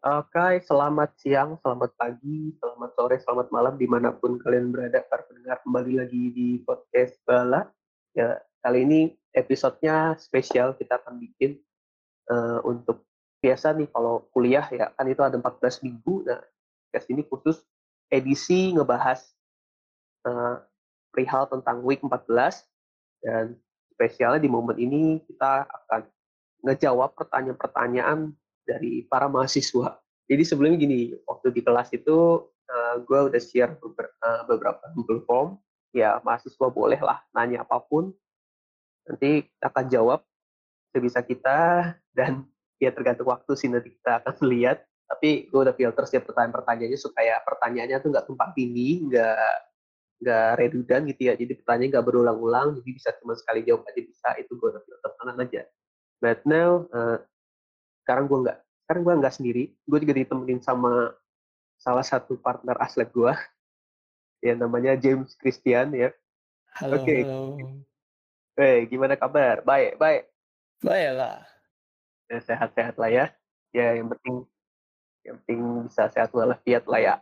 Oke, selamat siang, selamat pagi, selamat sore, selamat malam di mana pun kalian berada para pendengar kembali lagi di podcast Bala. Ya, kali ini episodenya spesial kita akan bikin eh, untuk biasa nih kalau kuliah ya kan itu ada 14 minggu. Nah, podcast ini khusus edisi ngebahas eh, perihal tentang week 14 dan spesialnya di momen ini kita akan ngejawab pertanyaan-pertanyaan dari para mahasiswa. Jadi sebelumnya gini, waktu di kelas itu uh, gue udah share beber, uh, beberapa Google Form. Ya mahasiswa boleh lah nanya apa pun. Nanti akan jawab sebisa kita dan ya tergantung waktu sih nanti kita akan lihat. Tapi gue udah filter setiap pertanyaan-pertanyaannya supaya pertanyaannya tuh nggak tumpang tindih, nggak nggak redundant gitu ya. Jadi pertanyaan nggak berulang-ulang, jadi bisa cuma sekali jawab aja bisa. Itu gue udah filter tenang aja. But now uh, sekarang gue nggak sekarang gue nggak sendiri gue juga ditemenin sama salah satu partner aslep gue ya namanya James Christian ya Halo, Oke. halo. eh gimana kabar baik baik Baik lah. ya, sehat-sehat lah ya ya yang penting yang penting bisa sehat walafiat lah ya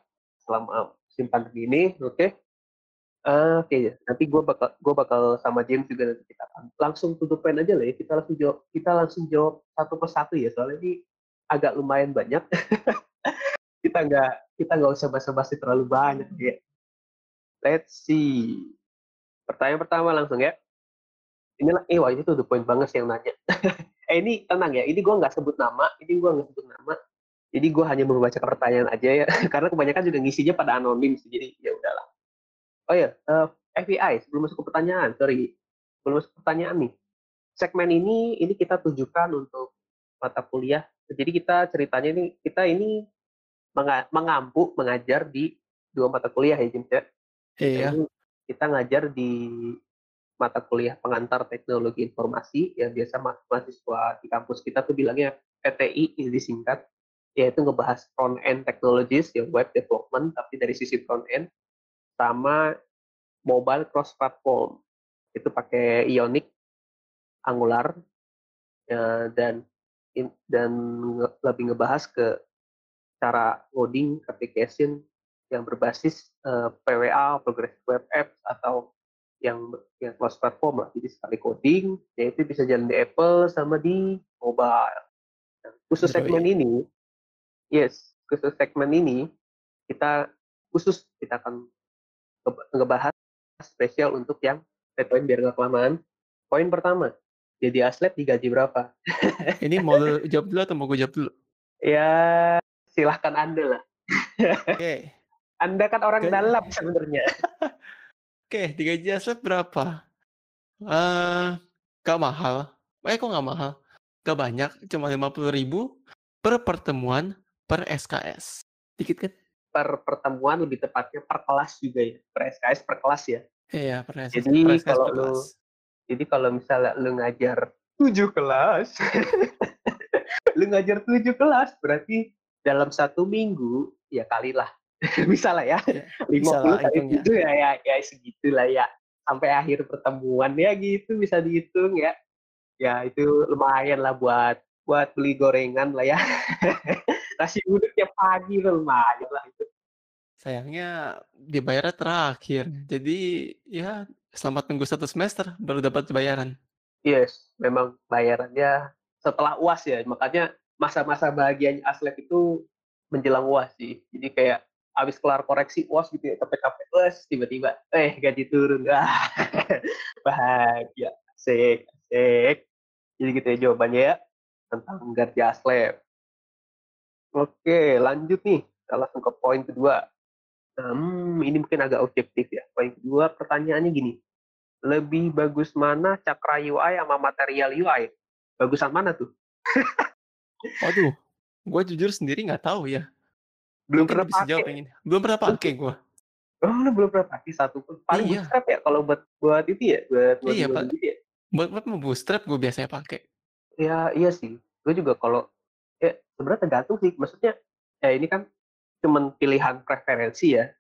selama musim pandemi ini oke Eh, Oke ya, nanti gue bakal gue bakal sama James juga nanti kita akan langsung tutup pen aja lah ya. Kita langsung jawab kita langsung jawab satu persatu ya soalnya ini agak lumayan banyak. kita nggak kita nggak usah basa-basi terlalu banyak ya. Let's see. Pertanyaan pertama langsung ya. Inilah, eh wah ini tuh the point banget sih yang nanya. eh ini tenang ya, ini gue nggak sebut nama, ini gue nggak sebut nama. Jadi gue hanya membaca pertanyaan aja ya, karena kebanyakan juga ngisinya pada anonim sih, jadi ya udahlah. Oh ya, uh, FBI sebelum masuk ke pertanyaan, sorry, sebelum masuk ke pertanyaan nih. Segmen ini ini kita tujukan untuk mata kuliah. Jadi kita ceritanya ini kita ini menga- mengampu mengajar di dua mata kuliah ya James ya. Iya. Jadi kita ngajar di mata kuliah pengantar teknologi informasi yang biasa ma- mahasiswa di kampus kita tuh bilangnya PTI ini disingkat yaitu ngebahas front end technologies ya web development tapi dari sisi front end sama mobile cross platform itu pakai Ionic Angular ya, dan dan nge- lebih ngebahas ke cara coding application yang berbasis eh, PWA progressive web apps atau yang yang cross platform lah. Jadi sekali coding yaitu bisa jalan di Apple sama di mobile. Nah, khusus Android. segmen ini yes khusus segmen ini kita khusus kita akan nge- ngebahas spesial untuk yang poin biar nggak kelamaan. Poin pertama jadi aslet digaji berapa Ini mau lu jawab dulu atau mau gue jawab dulu? ya silahkan anda lah Oke. anda kan orang Gaji. dalam sebenarnya Oke, digaji aslet berapa? Eh, gak mahal. Eh, kok gak mahal? Gak banyak, cuma 50 ribu per pertemuan per SKS. Dikit kan? per pertemuan lebih tepatnya per kelas juga ya per SKS per kelas ya Iya, per SKS. Jadi per SKS kalau per lu- kelas. Jadi kalau misalnya lu ngajar tujuh kelas, lu ngajar tujuh kelas, berarti dalam satu minggu ya kali lah, bisa lah ya, Ya, lima puluh kali hitungnya. tujuh ya, ya, ya segitu lah ya, sampai akhir pertemuan ya gitu bisa dihitung ya, ya itu lumayan lah buat buat beli gorengan lah ya, nasi uduk tiap pagi lumayan lah itu. Sayangnya dibayarnya terakhir. Jadi ya selamat tunggu satu semester baru dapat bayaran. Yes, memang bayarannya setelah UAS ya. Makanya masa-masa bahagianya Aslep itu menjelang UAS sih. Jadi kayak habis kelar koreksi UAS gitu ya, capek-capek UAS, tiba-tiba eh gaji turun. Ah, bahagia. Asik, asik. Jadi gitu ya jawabannya ya tentang gaji Aslep. Oke, lanjut nih. Kita langsung ke poin kedua. Hmm, ini mungkin agak objektif ya. Poin kedua pertanyaannya gini. Lebih bagus mana cakra UI sama material UI? Bagusan mana tuh? Waduh, gue jujur sendiri nggak tahu ya. Belum Mungkin pernah bisa jawab yang ini. Belum pernah pakai gue. Oh, lu belum pernah pakai satu pun. Paling Iya. bootstrap ya kalau buat buat itu ya, buat buat Iya, buat gitu ya. Buat mau bootstrap gue biasanya pakai. Ya, iya sih. Gue juga kalau ya sebenarnya tergantung sih. Maksudnya ya ini kan cuman pilihan preferensi ya.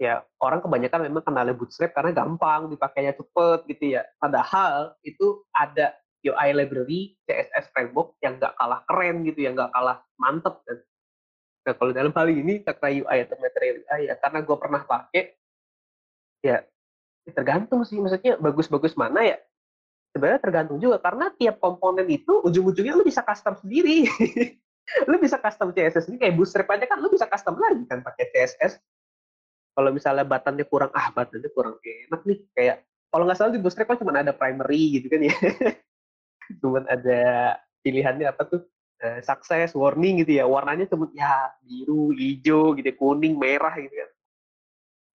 Ya, orang kebanyakan memang kenalnya bootstrap karena gampang, dipakainya cepet gitu ya. Padahal itu ada UI library, CSS framework yang nggak kalah keren gitu, yang nggak kalah mantep kan. Nah kalau dalam hal ini Cakra UI atau Material UI ya karena gue pernah pakai ya tergantung sih maksudnya bagus-bagus mana ya sebenarnya tergantung juga karena tiap komponen itu ujung-ujungnya lu bisa custom sendiri lu bisa custom CSS ini kayak bootstrap aja kan lu bisa custom lagi kan pakai CSS kalau misalnya batannya kurang ah batannya kurang enak nih. Kayak kalau nggak salah di bootstrap kan cuma ada primary gitu kan ya. Cuma ada pilihannya apa tuh? Uh, sukses warning gitu ya. Warnanya cuma ya biru hijau gitu kuning merah gitu kan.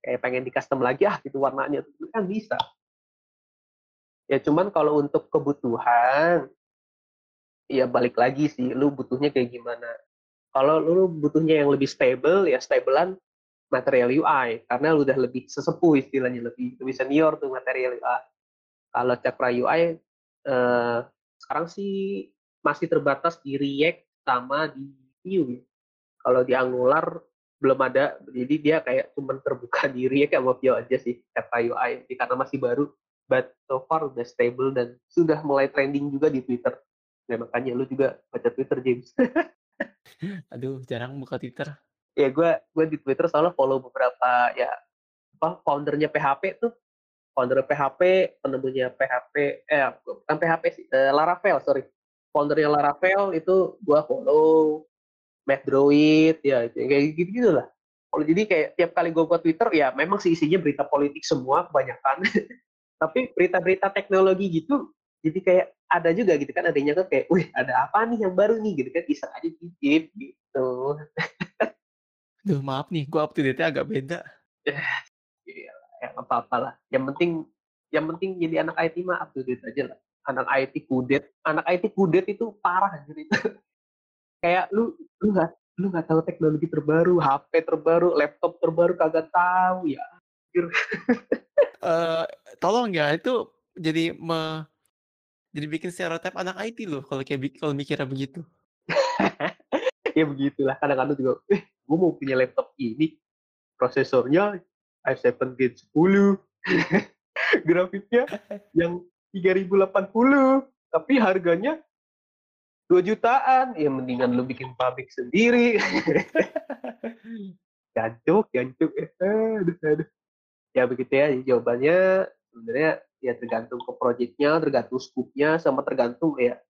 Kayak pengen di custom lagi ah gitu warnanya. Kan bisa. Ya cuman kalau untuk kebutuhan ya balik lagi sih lu butuhnya kayak gimana? Kalau lu butuhnya yang lebih stable ya stablean material UI karena lu udah lebih sesepuh istilahnya lebih lebih senior tuh material UI kalau Cakra UI eh, sekarang sih masih terbatas di React sama di Vue kalau di Angular belum ada jadi dia kayak cuma terbuka di React sama Vue aja sih Cakra UI karena masih baru but so far udah stable dan sudah mulai trending juga di Twitter. Ya makanya lu juga baca Twitter James. Aduh, jarang buka Twitter. Ya gue gue di Twitter soalnya follow beberapa ya apa foundernya PHP tuh founder PHP, penemunya PHP, eh bukan PHP sih, eh, Laravel sorry, foundernya Laravel itu gue follow, Matt Droid, ya kayak gitu gitu lah. Kalau jadi kayak tiap kali gue buat Twitter ya memang sih isinya berita politik semua kebanyakan. tapi berita-berita teknologi gitu jadi kayak ada juga gitu kan adanya kayak wih ada apa nih yang baru nih gitu kan iseng aja titip gitu Duh maaf nih gue up to date agak beda. Ya ya apa-apa lah. Yang penting yang penting jadi anak IT mah up to date aja lah. Anak IT kudet anak IT kudet itu parah gitu itu. Kayak lu lu nggak lu nggak tahu teknologi terbaru HP terbaru laptop terbaru kagak tahu ya uh, tolong ya itu jadi me, jadi bikin stereotip anak IT loh kalau kayak kalau mikirnya begitu. ya begitulah kadang-kadang juga, eh gue mau punya laptop ini prosesornya i7 Gen 10 grafiknya yang 3080 tapi harganya 2 jutaan. Ya mendingan lu bikin pabrik sendiri. Jancuk jancuk aduh aduh. Ya begitu ya jawabannya. Sebenarnya ya tergantung ke proyeknya tergantung skupnya sama tergantung ya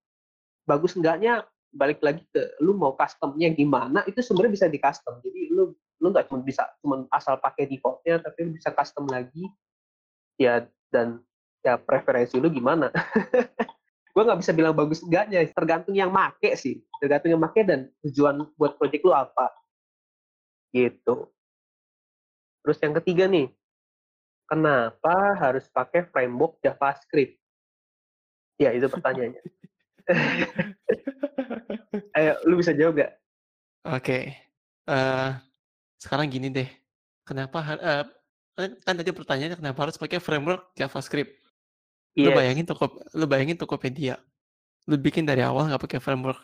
bagus enggaknya balik lagi ke lu mau customnya gimana itu sebenarnya bisa di custom jadi lu lu nggak cuma bisa cuma asal pakai defaultnya tapi lu bisa custom lagi. Ya dan ya preferensi lu gimana? Gue nggak bisa bilang bagus enggaknya tergantung yang make sih. Tergantung yang make dan tujuan buat project lu apa. Gitu. Terus yang ketiga nih Kenapa harus pakai framework JavaScript? Ya, itu pertanyaannya. Ayo, lu bisa jawab gak? Oke. Okay. Uh, eh, sekarang gini deh. Kenapa uh, kan tadi pertanyaannya kenapa harus pakai framework JavaScript? Yes. Lu bayangin toko lu bayangin Tokopedia. Lu bikin dari awal nggak pakai framework.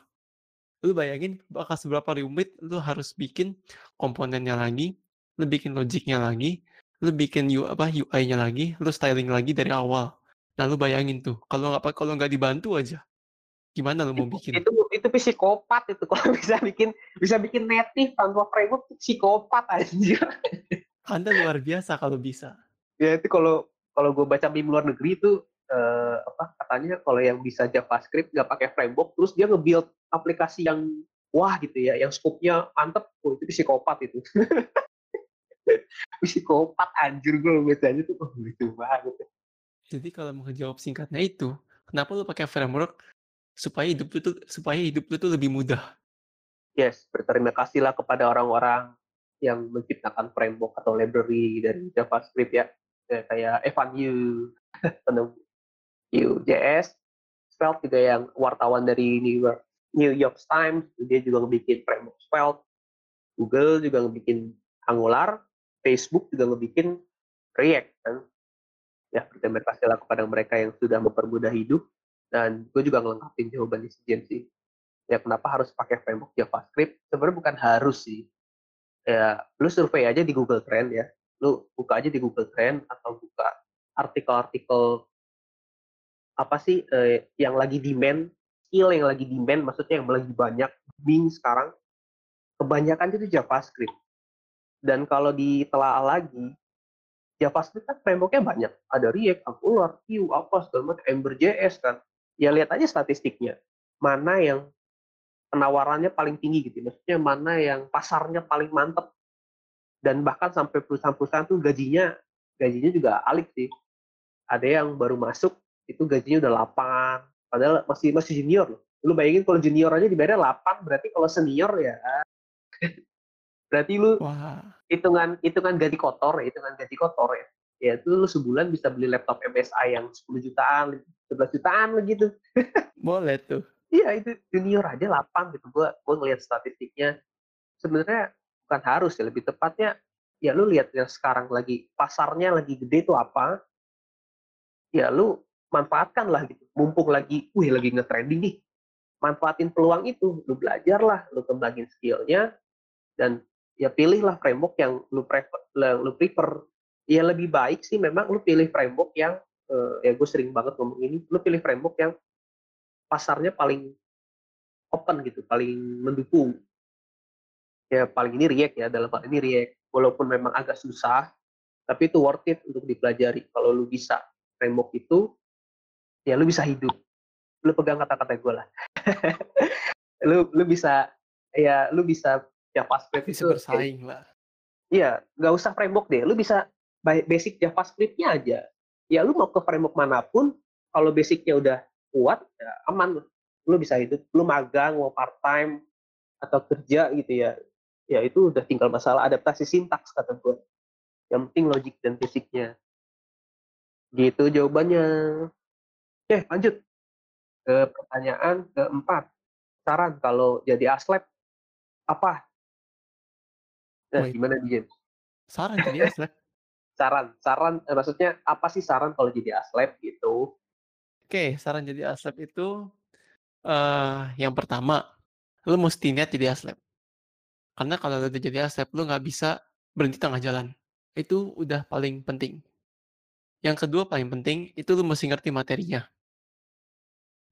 Lu bayangin bakal seberapa rumit lu harus bikin komponennya lagi, lu bikin logiknya lagi, lu bikin U apa UI-nya lagi, lu styling lagi dari awal. Nah, lu bayangin tuh, kalau nggak kalau nggak dibantu aja, gimana lu mau bikin? Itu itu psikopat itu kalau bisa bikin bisa bikin native tanpa framework psikopat aja. Anda luar biasa kalau bisa. Ya itu kalau kalau gue baca meme luar negeri itu eh, apa katanya kalau yang bisa JavaScript nggak pakai framework terus dia nge-build aplikasi yang wah gitu ya, yang scope-nya mantep, oh, itu psikopat itu. psikopat anjir gue bacanya tuh oh, lucu banget jadi kalau mau jawab singkatnya itu kenapa lu pakai framework supaya hidup lu tuh supaya hidup lu tuh lebih mudah yes berterima kasihlah kepada orang-orang yang menciptakan framework atau library dari JavaScript ya kayak Evan Yu penemu JS Svelte juga yang wartawan dari New York New York Times dia juga ngebikin framework Svelte Google juga ngebikin Angular Facebook juga ngebikin React kan. Ya, berterima kasih lah kepada mereka yang sudah mempermudah hidup. Dan gue juga ngelengkapin jawabannya si James sih. Ya, kenapa harus pakai framework JavaScript? Sebenarnya bukan harus sih. Ya, lu survei aja di Google Trend ya. Lu buka aja di Google Trend atau buka artikel-artikel apa sih eh, yang lagi demand, skill yang lagi demand, maksudnya yang lagi banyak, Bing sekarang, kebanyakan itu JavaScript. Dan kalau ditelaah lagi, JavaScript kan frameworknya banyak. Ada React, Angular, Vue, apa segala macam, Ember.js kan. Ya lihat aja statistiknya. Mana yang penawarannya paling tinggi gitu. Maksudnya mana yang pasarnya paling mantep. Dan bahkan sampai perusahaan-perusahaan tuh gajinya gajinya juga alik sih. Ada yang baru masuk itu gajinya udah 8, padahal masih masih junior loh. Lu bayangin kalau junior aja dibayar 8, berarti kalau senior ya berarti lu Wah. hitungan hitungan gaji kotor ya, hitungan gaji kotor ya. Ya itu lu sebulan bisa beli laptop MSI yang 10 jutaan, 11 jutaan gitu. Boleh tuh. Iya itu junior aja 8 gitu. Gua gua ngeliat statistiknya. Sebenarnya bukan harus ya, lebih tepatnya ya lu lihat yang sekarang lagi pasarnya lagi gede tuh apa. Ya lu manfaatkan lah gitu. Mumpung lagi, wih lagi nge-trending nih. Manfaatin peluang itu, lu belajar lah, lu kembangin skillnya, dan ya pilihlah framework yang lu prefer, lu prefer. Ya lebih baik sih memang lu pilih framework yang uh, ya gue sering banget ngomong ini, lu pilih framework yang pasarnya paling open gitu, paling mendukung. Ya paling ini React ya, dalam hal ini React. Walaupun memang agak susah, tapi itu worth it untuk dipelajari. Kalau lu bisa framework itu, ya lu bisa hidup. Lu pegang kata-kata gue lah. lu lu bisa ya lu bisa JavaScript Bisa itu bersaing lah. Iya, nggak usah framework deh. Lu bisa basic JavaScript-nya aja. Ya lu mau ke framework mana pun, kalau basicnya udah kuat, ya aman. Lu bisa hidup. Lu magang, mau part time atau kerja gitu ya. Ya itu udah tinggal masalah adaptasi sintaks kata gue. Yang penting logik dan fisiknya. Gitu jawabannya. Oke, lanjut ke pertanyaan keempat. Saran kalau jadi aslep apa? Nah, Wait. gimana dia? Saran jadi aslep. Saran, saran eh, maksudnya apa sih saran kalau jadi aslep gitu? Oke, saran jadi aslep itu eh yang pertama, lu mesti niat jadi aslep. Karena kalau lu jadi aslep, lu nggak bisa berhenti tengah jalan. Itu udah paling penting. Yang kedua paling penting, itu lu mesti ngerti materinya.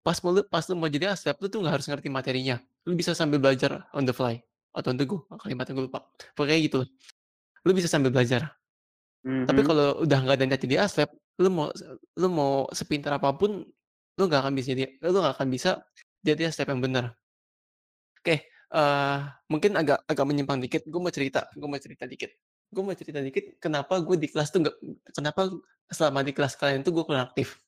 Pas mau pas lu mau jadi aslep, lu tuh nggak harus ngerti materinya. Lu bisa sambil belajar on the fly. Atau on the go, kalimatnya gue lupa. Pokoknya gitu. Lu bisa sambil belajar. Tapi Mhm. kalau udah nggak ada niat jadi aslep, lu mau lu mau sepintar apa pun, lu nggak akan bisa jadi lu nggak akan bisa jadi aslep yang benar. Oke, eh mungkin agak agak menyimpang dikit, gue mau cerita, gue mau cerita dikit. Gue mau cerita dikit kenapa gue di kelas tuh nggak kenapa selama di kelas kalian tuh gue kurang aktif.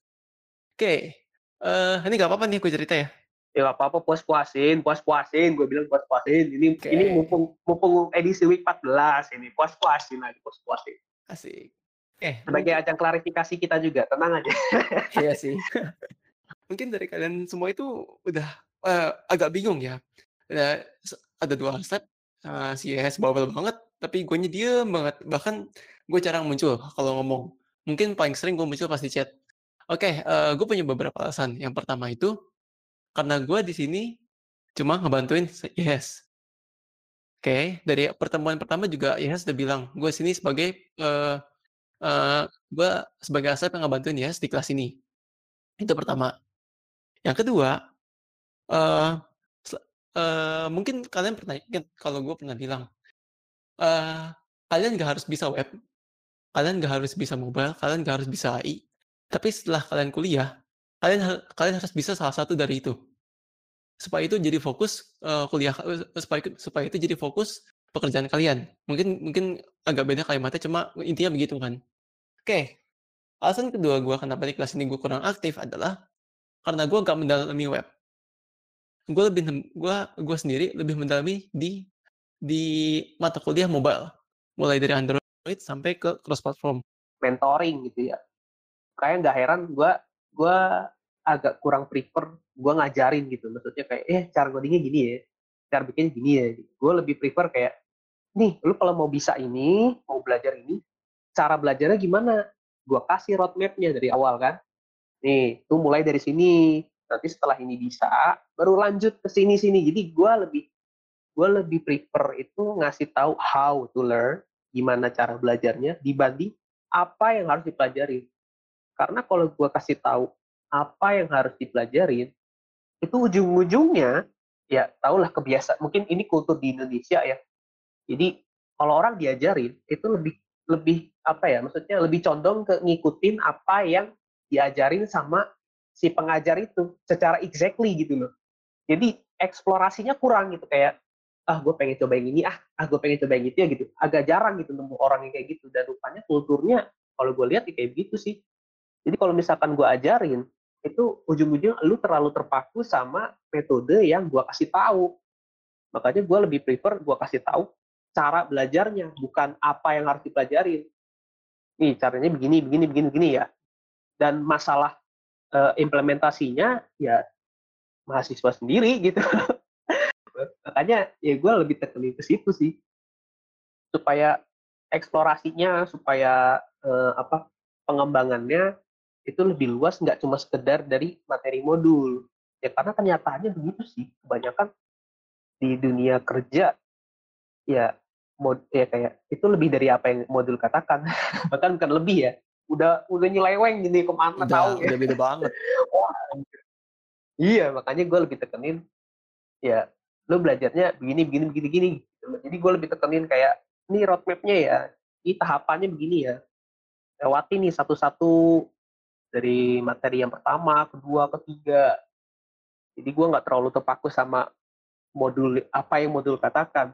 Oke, eh ini nggak apa-apa nih gue cerita ya. Ya nggak apa-apa puas-puasin, puas-puasin, gue bilang puas-puasin. Ini Oke. ini mumpung mumpung edisi week 14 ini, puas-puasin lagi, puas-puasin. Asik. Eh, Sebagai mungkin, ajang klarifikasi kita juga, tenang aja. iya sih. mungkin dari kalian semua itu udah eh, agak bingung ya. Ada, ada dua aslep, uh, si Yes bawel banget, tapi gue diem banget. Bahkan gue jarang muncul kalau ngomong. Mungkin paling sering gue muncul pas di chat. Oke, eh, gue punya beberapa alasan. Yang pertama itu karena gue di sini cuma ngebantuin Yes. Oke, dari pertemuan pertama juga Yes udah bilang gue sini sebagai eh eh gue sebagai aslep yang ngebantuin Yes di kelas ini. Itu pertama. Yang kedua, se- eh, mungkin kalian pernah kalau gue pernah bilang, eh kalian gak harus bisa web, kalian gak harus bisa mobile, kalian gak harus bisa AI, tapi setelah kalian kuliah, kalian kalian harus bisa salah satu dari itu. Supaya itu jadi fokus eh, kuliah eh, supaya supaya itu jadi fokus pekerjaan kalian. Mungkin mungkin agak beda kalimatnya cuma intinya begitu kan. Oke. Alasan kedua gue kenapa di kelas ini gue kurang aktif adalah karena gue gak mendalami web. Gue lebih gue gue sendiri lebih mendalami di di mata kuliah mobile. Mulai dari Android sampai ke cross platform. Mentoring gitu ya. Kayak nggak heran gue gue agak kurang prefer gue ngajarin gitu. Maksudnya kayak, eh cara codingnya gini ya, cara bikin gini ya. Gue lebih prefer kayak, nih lu kalau mau bisa ini, mau belajar ini, cara belajarnya gimana? Gue kasih roadmapnya dari awal kan. Nih, tuh mulai dari sini. Nanti setelah ini bisa, baru lanjut ke sini-sini. Jadi gue lebih gue lebih prefer itu ngasih tahu how to learn, gimana cara belajarnya, dibanding apa yang harus dipelajari. Karena kalau gue kasih tahu apa yang harus dipelajarin, itu ujung-ujungnya ya tahulah kebiasaan mungkin ini kultur di Indonesia ya. Jadi kalau orang diajarin itu lebih lebih apa ya maksudnya lebih condong ke ngikutin apa yang diajarin sama si pengajar itu secara exactly gitu loh. Jadi eksplorasinya kurang gitu kayak ah gue pengen coba yang ini ah ah gue pengen coba yang itu ya gitu agak jarang gitu nemu orang yang kayak gitu dan rupanya kulturnya kalau gue lihat ya kayak gitu sih jadi kalau misalkan gue ajarin itu ujung-ujung lu terlalu terpaku sama metode yang gue kasih tahu. Makanya gue lebih prefer gue kasih tahu cara belajarnya bukan apa yang harus dipelajarin. Nih caranya begini begini begini begini ya. Dan masalah uh, implementasinya ya mahasiswa sendiri gitu. Makanya ya gue lebih tekenin ke situ sih. Supaya eksplorasinya supaya uh, apa pengembangannya itu lebih luas nggak cuma sekedar dari materi modul. Ya karena kenyataannya begitu sih. Kebanyakan di dunia kerja ya mod ya kayak itu lebih dari apa yang modul katakan. Bahkan bukan lebih ya udah udah nyeleweng gini ke mana udah, tahu ya. udah beda banget. Wah, iya makanya gue lebih tekenin ya lo belajarnya begini begini begini begini jadi gue lebih tekenin kayak ini roadmapnya ya ini tahapannya begini ya. Lewati nih satu-satu dari materi yang pertama kedua ketiga. Jadi gue nggak terlalu terpaku sama modul apa yang modul katakan.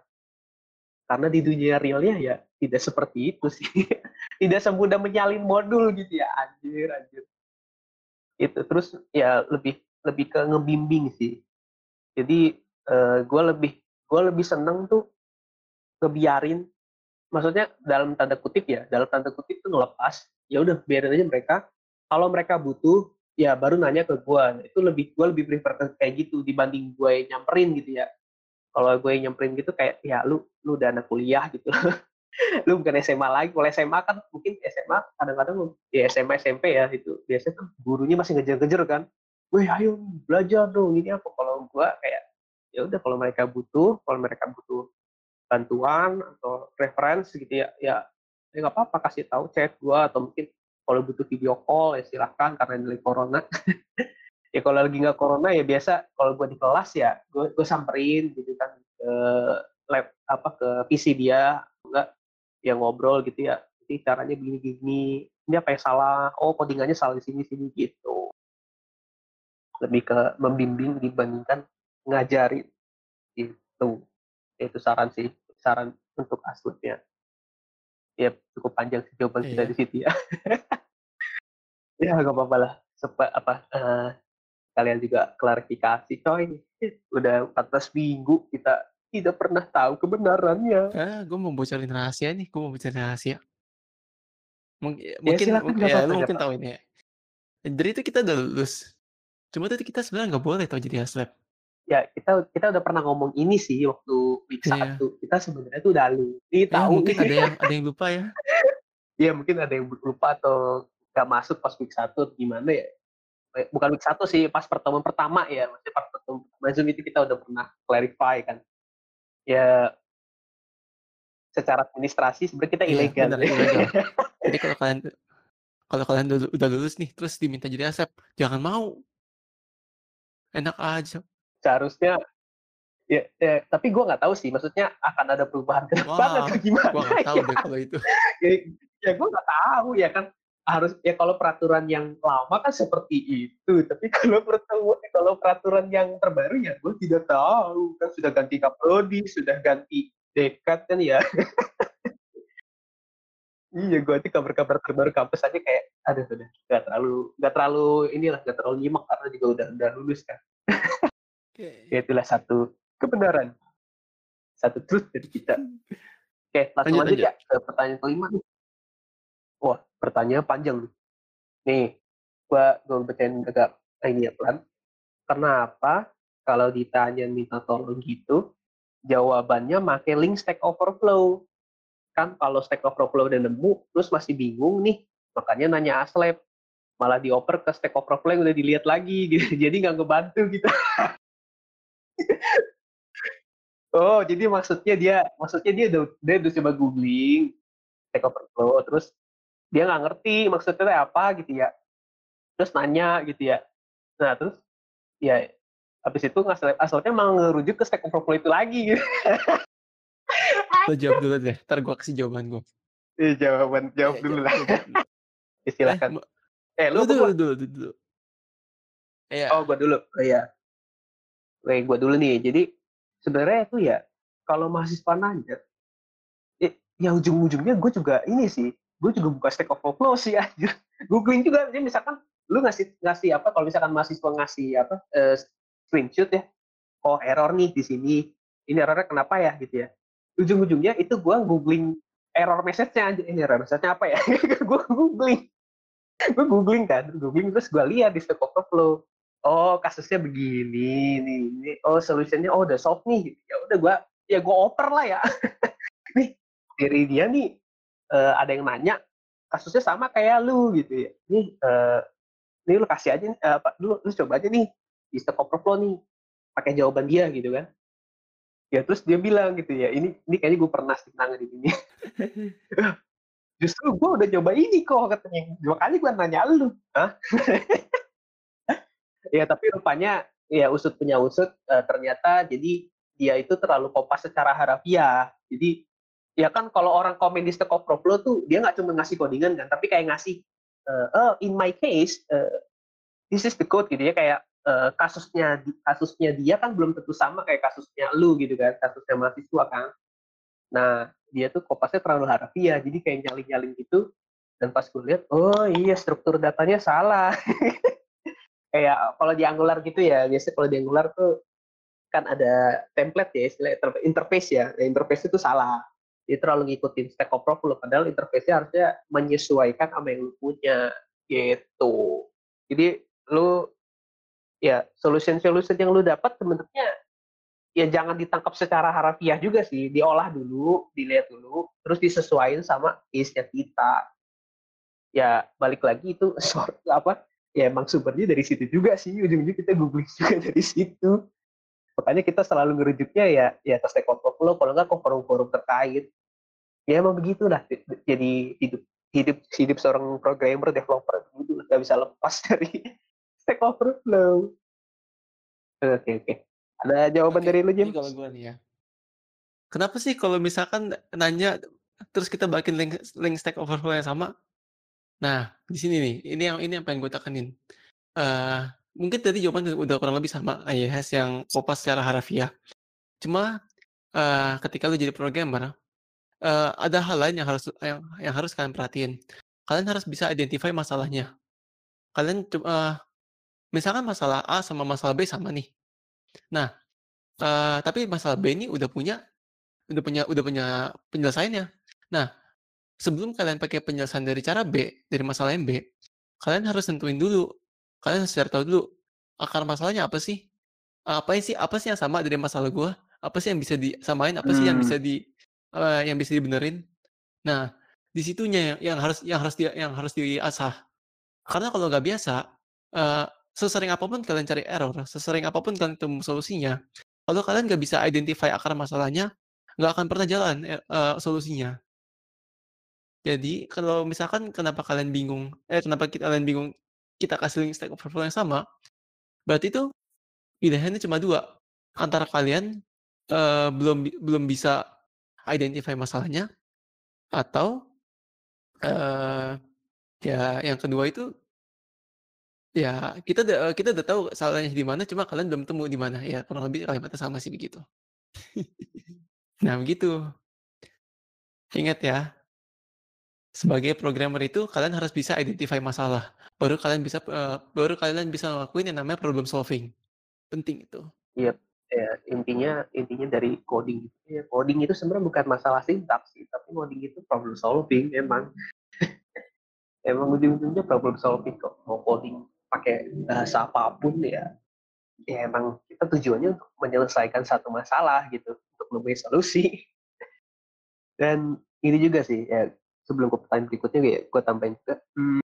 Karena di dunia realnya ya tidak seperti itu sih. Tidak semudah menyalin modul gitu ya. Anjir anjir. Itu terus ya lebih lebih ke ngebimbing sih. Jadi uh, gue lebih gue lebih seneng tuh ngebiarin. Maksudnya dalam tanda kutip ya dalam tanda kutip tuh ngelepas ya udah biarin aja mereka kalau mereka butuh ya baru nanya ke gue itu lebih gue lebih prefer kayak gitu dibanding gue nyamperin gitu ya. Kalau gue nyamperin gitu kayak ya lu lu udah anak kuliah gitu. Lu bukan SMA lagi. Kalau SMA kan mungkin SMA kadang-kadang ya SMA SMP ya itu biasanya kan gurunya masih ngejar-ngejar kan. Weh ayo belajar dong ini apa? Kalau gue kayak ya udah kalau mereka butuh kalau mereka butuh bantuan atau referensi gitu ya ya ya nggak apa-apa kasih tahu chat gue atau mungkin kalau butuh video call ya silahkan karena ini corona. Ya kalau lagi nggak corona ya biasa kalau gue di kelas ya gue gue samperin gitu kan ke lab apa ke PC dia enggak ya ngobrol gitu ya jadi caranya begini gini ini apa yang salah? Oh codingannya salah di sini sini gitu. Lebih ke membimbing dibandingkan ngajarin itu itu saran sih saran untuk asutnya ya cukup panjang sih jawaban kita iya. di situ ya. Ya gak apa-apa lah. Sepa, apa uh, kalian juga klarifikasi coy. Udah 14 minggu kita tidak pernah tahu kebenarannya. Ah gue mau bocorin rahasia nih gue mau bocorin rahasia. Mungkin ya, mungkin, silakan, mungkin ya, lu mungkin tahu ini ya. Dari itu kita udah lulus. Cuma tadi kita sebenarnya nggak boleh tau jadi haslab. Ya kita kita udah pernah ngomong ini sih waktu week iya. satu. Kita sebenarnya tuh udah. Ini ya, tahu. Mungkin ada yang ada yang lupa ya. Iya mungkin ada yang lupa atau nggak masuk pas week satu gimana ya. Eh, bukan week satu sih pas pertemuan pertama ya. Maksudnya pas pertemuan pertama Zoom itu kita udah pernah clarify kan. Ya secara administrasi sebenarnya kita iya, ilegal. Bener, ilegal. jadi kalau kalian kalau kalian udah lulus nih terus diminta jadi asep jangan mau Enak aja. Seharusnya ya, ya tapi gue nggak tahu sih maksudnya akan ada perubahan ke depan wow, atau gimana gue nggak tahu ya. deh kalau itu. Ya, ya gue nggak tahu ya kan. Harus ya kalau peraturan yang lama kan seperti itu tapi kalau pertemuan kalau peraturan yang terbaru ya gue tidak tahu. Kan sudah ganti kaprodi sudah ganti dekat kan ya. Iya gue tuh kabar-kabar terbaru kampus aja kayak aduh udah nggak terlalu nggak terlalu inilah nggak terlalu nyimak karena juga udah udah lulus kan okay. ya itulah satu kebenaran. Satu truth dari kita. Oke okay, langsung lanjut, ya ke pertanyaan kelima nih. Wah pertanyaan panjang nih. Nih gua gua bacain agak ini ya pelan. Kenapa kalau ditanya minta tolong gitu jawabannya make link Stack Overflow? Kan kalau Stack Overflow udah nemu terus masih bingung nih. Makanya nanya aslep malah dioper ke Stack Overflow yang udah dilihat lagi gitu. Jadi nggak ngebantu gitu oh jadi maksudnya dia maksudnya dia udah dia udah coba googling Stack Overflow terus dia nggak ngerti maksudnya apa gitu ya terus nanya gitu ya nah terus ya habis itu aslinya malah ngerujuk ke Stack Overflow itu lagi gitu. Lo jawab dulu deh, ntar gue kasih jawaban gue. Iya jawaban, jawab ya, dulu lah. Istilahkan. Eh, eh lu dulu, dulu, dulu, dulu. Iya. Oh, gue dulu. Oh, iya. Oke, gue dulu nih. Jadi sebenarnya itu ya kalau mahasiswa nanya, eh, ya ujung-ujungnya gue juga ini sih, gue juga buka Stack Overflow sih aja. Googling juga, jadi misalkan lu ngasih ngasih apa? Kalau misalkan mahasiswa ngasih apa uh, screenshot ya, oh error nih di sini, ini errornya kenapa ya gitu ya. Ujung-ujungnya itu gue googling error message-nya ini error message-nya apa ya? gue googling, gue googling kan, googling terus gue lihat di Stack Overflow oh kasusnya begini nih ini. Oh solusinya oh udah solve nih ya udah gua ya gua oper lah ya. Nih dari dia nih uh, ada yang nanya kasusnya sama kayak lu gitu ya. Nih uh, nih lu kasih aja uh, apa lu lu coba aja nih di Stack Overflow nih pakai jawaban dia gitu kan. Ya terus dia bilang gitu ya ini ini kayaknya gue pernah sih di ini. Justru gue udah coba ini kok katanya. Dua kali gue nanya lu. Hah? ya tapi rupanya ya usut punya usut uh, ternyata jadi dia itu terlalu kopas secara harafiah. Jadi ya kan kalau orang komen di Stack Overflow tuh dia nggak cuma ngasih codingan kan tapi kayak ngasih uh, oh in my case uh, this is the code gitu ya kayak uh, kasusnya kasusnya dia kan belum tentu sama kayak kasusnya lu gitu kan kasusnya mahasiswa kan. Nah dia tuh kopasnya terlalu harafiah jadi kayak nyalin-nyalin gitu. Dan pas gue lihat oh iya struktur datanya salah kayak kalau di Angular gitu ya biasanya kalau di Angular tuh kan ada template ya istilah interface ya. Interface itu salah. Dia terlalu ngikutin Stack Overflow padahal interface-nya harusnya menyesuaikan sama yang lu punya gitu. Jadi lu ya solution solution yang lu dapat sebenarnya ya jangan ditangkap secara harafiah juga sih. Diolah dulu dilihat dulu terus disesuaikan sama case-nya kita. Ya balik lagi itu sort apa ya emang sumbernya dari situ juga sih. Ujung-ujung kita googling juga dari situ. Makanya kita selalu ngerujuknya ya ya ke Stack Overflow kalau nggak ke forum-forum terkait. Ya emang begitu lah jadi hidup hidup hidup seorang programmer developer. Gitu nggak bisa lepas dari Stack Overflow oke okay, oke. Okay. ada jawaban okay, dari lu James? kalau gue nih ya. Kenapa sih kalau misalkan nanya terus kita balikin link link Stack Overflow yang sama Nah, di sini nih, ini yang ini yang pengen gue tekenin. Uh, mungkin tadi jawaban udah kurang lebih sama IES yang kopas secara harafiah. Cuma uh, ketika lu jadi programmer, uh, ada hal lain yang harus yang, yang harus kalian perhatiin. Kalian harus bisa identify masalahnya. Kalian uh, misalkan masalah A sama masalah B sama nih. Nah, uh, tapi masalah B ini udah punya udah punya udah punya penyelesaiannya. Nah, sebelum kalian pakai penjelasan dari cara B, dari masalah yang B, kalian harus tentuin dulu. Kalian harus cari tahu dulu akar masalahnya apa sih? Apa sih apa sih yang sama dari masalah gue? Apa sih yang bisa disamain? Apa sih yang bisa hmm. di uh, yang bisa dibenerin? Nah, di situnya yang, yang harus yang harus di, yang harus diasah. Karena kalau nggak biasa, uh, sesering apa pun kalian cari error, sesering apa pun kalian ketemu solusinya, kalau kalian nggak bisa identify akar masalahnya, nggak akan pernah jalan uh, solusinya. Jadi kalau misalkan kenapa kalian bingung, eh kenapa kalian bingung kita kasih link Stack Overflow yang sama, berarti itu pilihannya cuma dua. Antara kalian uh, belum belum bisa identify masalahnya atau uh, ya yang kedua itu ya kita udah kita udah tahu salahnya di mana cuma kalian belum temu di mana. Ya kurang lebih kalimatnya sama sih begitu. Nah begitu. Ingat ya sebagai programmer itu kalian harus bisa identify masalah. Baru kalian bisa uh, baru kalian bisa ngelakuin yang namanya problem solving. Penting itu. Iya, ya, intinya intinya dari coding ya, coding itu sebenarnya bukan masalah sintaks tapi coding itu problem solving emang. emang ujung-ujungnya problem solving kok. Mau coding pakai bahasa apa pun ya, ya emang kita tujuannya untuk menyelesaikan satu masalah gitu, untuk menemui solusi. Dan ini juga sih ya sebelum ke pertanyaan berikutnya ya gue tambahin juga hmm,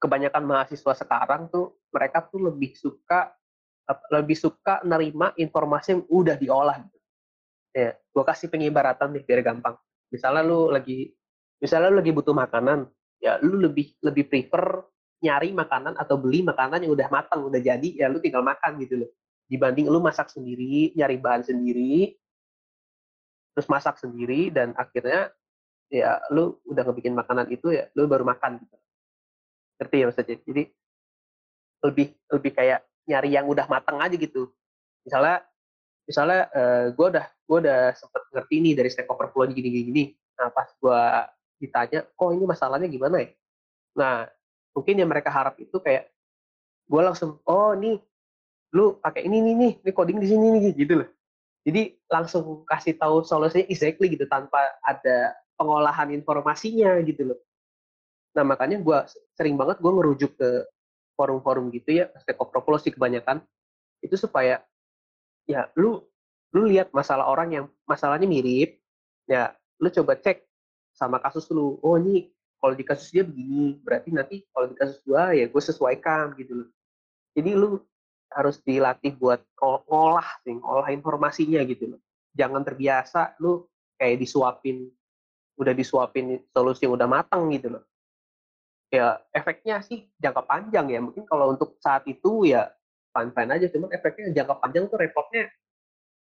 kebanyakan mahasiswa sekarang tuh mereka tuh lebih suka lebih suka nerima informasi yang udah diolah gitu. ya gue kasih pengibaratan nih biar gampang misalnya lu lagi misalnya lu lagi butuh makanan ya lu lebih lebih prefer nyari makanan atau beli makanan yang udah matang, udah jadi, ya lu tinggal makan gitu loh. Dibanding lu masak sendiri, nyari bahan sendiri, terus masak sendiri dan akhirnya ya lu udah ngebikin makanan itu ya lu baru makan gitu. Ngerti ya maksudnya? Jadi lebih lebih kayak nyari yang udah matang aja gitu. Misalnya misalnya uh, gue udah gue udah sempet ngerti nih dari Stack Overflow gini gini gini. Nah pas gue ditanya, kok ini masalahnya gimana ya? Nah mungkin yang mereka harap itu kayak gue langsung, oh nih lu pakai ini nih nih, ini coding di sini nih gitu loh. Jadi langsung kasih tahu solusinya exactly gitu tanpa ada pengolahan informasinya gitu loh. Nah makanya gue sering banget gue ngerujuk ke forum-forum gitu ya, Stack Overflow sih kebanyakan, itu supaya ya lu lu lihat masalah orang yang masalahnya mirip, ya lu coba cek sama kasus lu. Oh ini kalau di kasus dia begini, berarti nanti kalau di kasus gua ya gue sesuaikan gitu loh. Jadi lu harus dilatih buat ngolah sih, ngolah informasinya gitu loh. Jangan terbiasa lu kayak disuapin, udah disuapin solusi udah matang gitu loh. Ya efeknya sih jangka panjang ya. Mungkin kalau untuk saat itu ya fine-fine aja, cuman efeknya jangka panjang tuh repotnya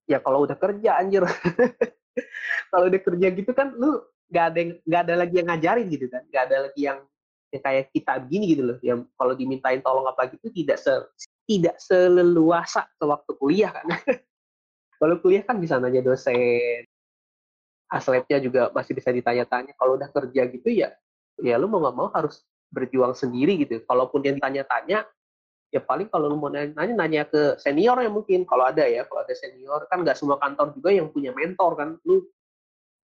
ya kalau udah kerja anjir. kalau udah kerja gitu kan lu nggak ada nggak ada lagi yang ngajarin gitu kan, nggak ada lagi yang yang kayak kita begini gitu loh yang kalau dimintain tolong apa gitu tidak se tidak seleluasa sewaktu kuliah kan kalau kuliah kan bisa nanya dosen aslabnya juga masih bisa ditanya-tanya kalau udah kerja gitu ya ya lu mau nggak mau harus berjuang sendiri gitu. Kalaupun yang ditanya-tanya ya paling kalau lu mau nanya, nanya ke senior ya mungkin. Kalau ada ya kalau ada senior kan nggak semua kantor juga yang punya mentor kan. Lu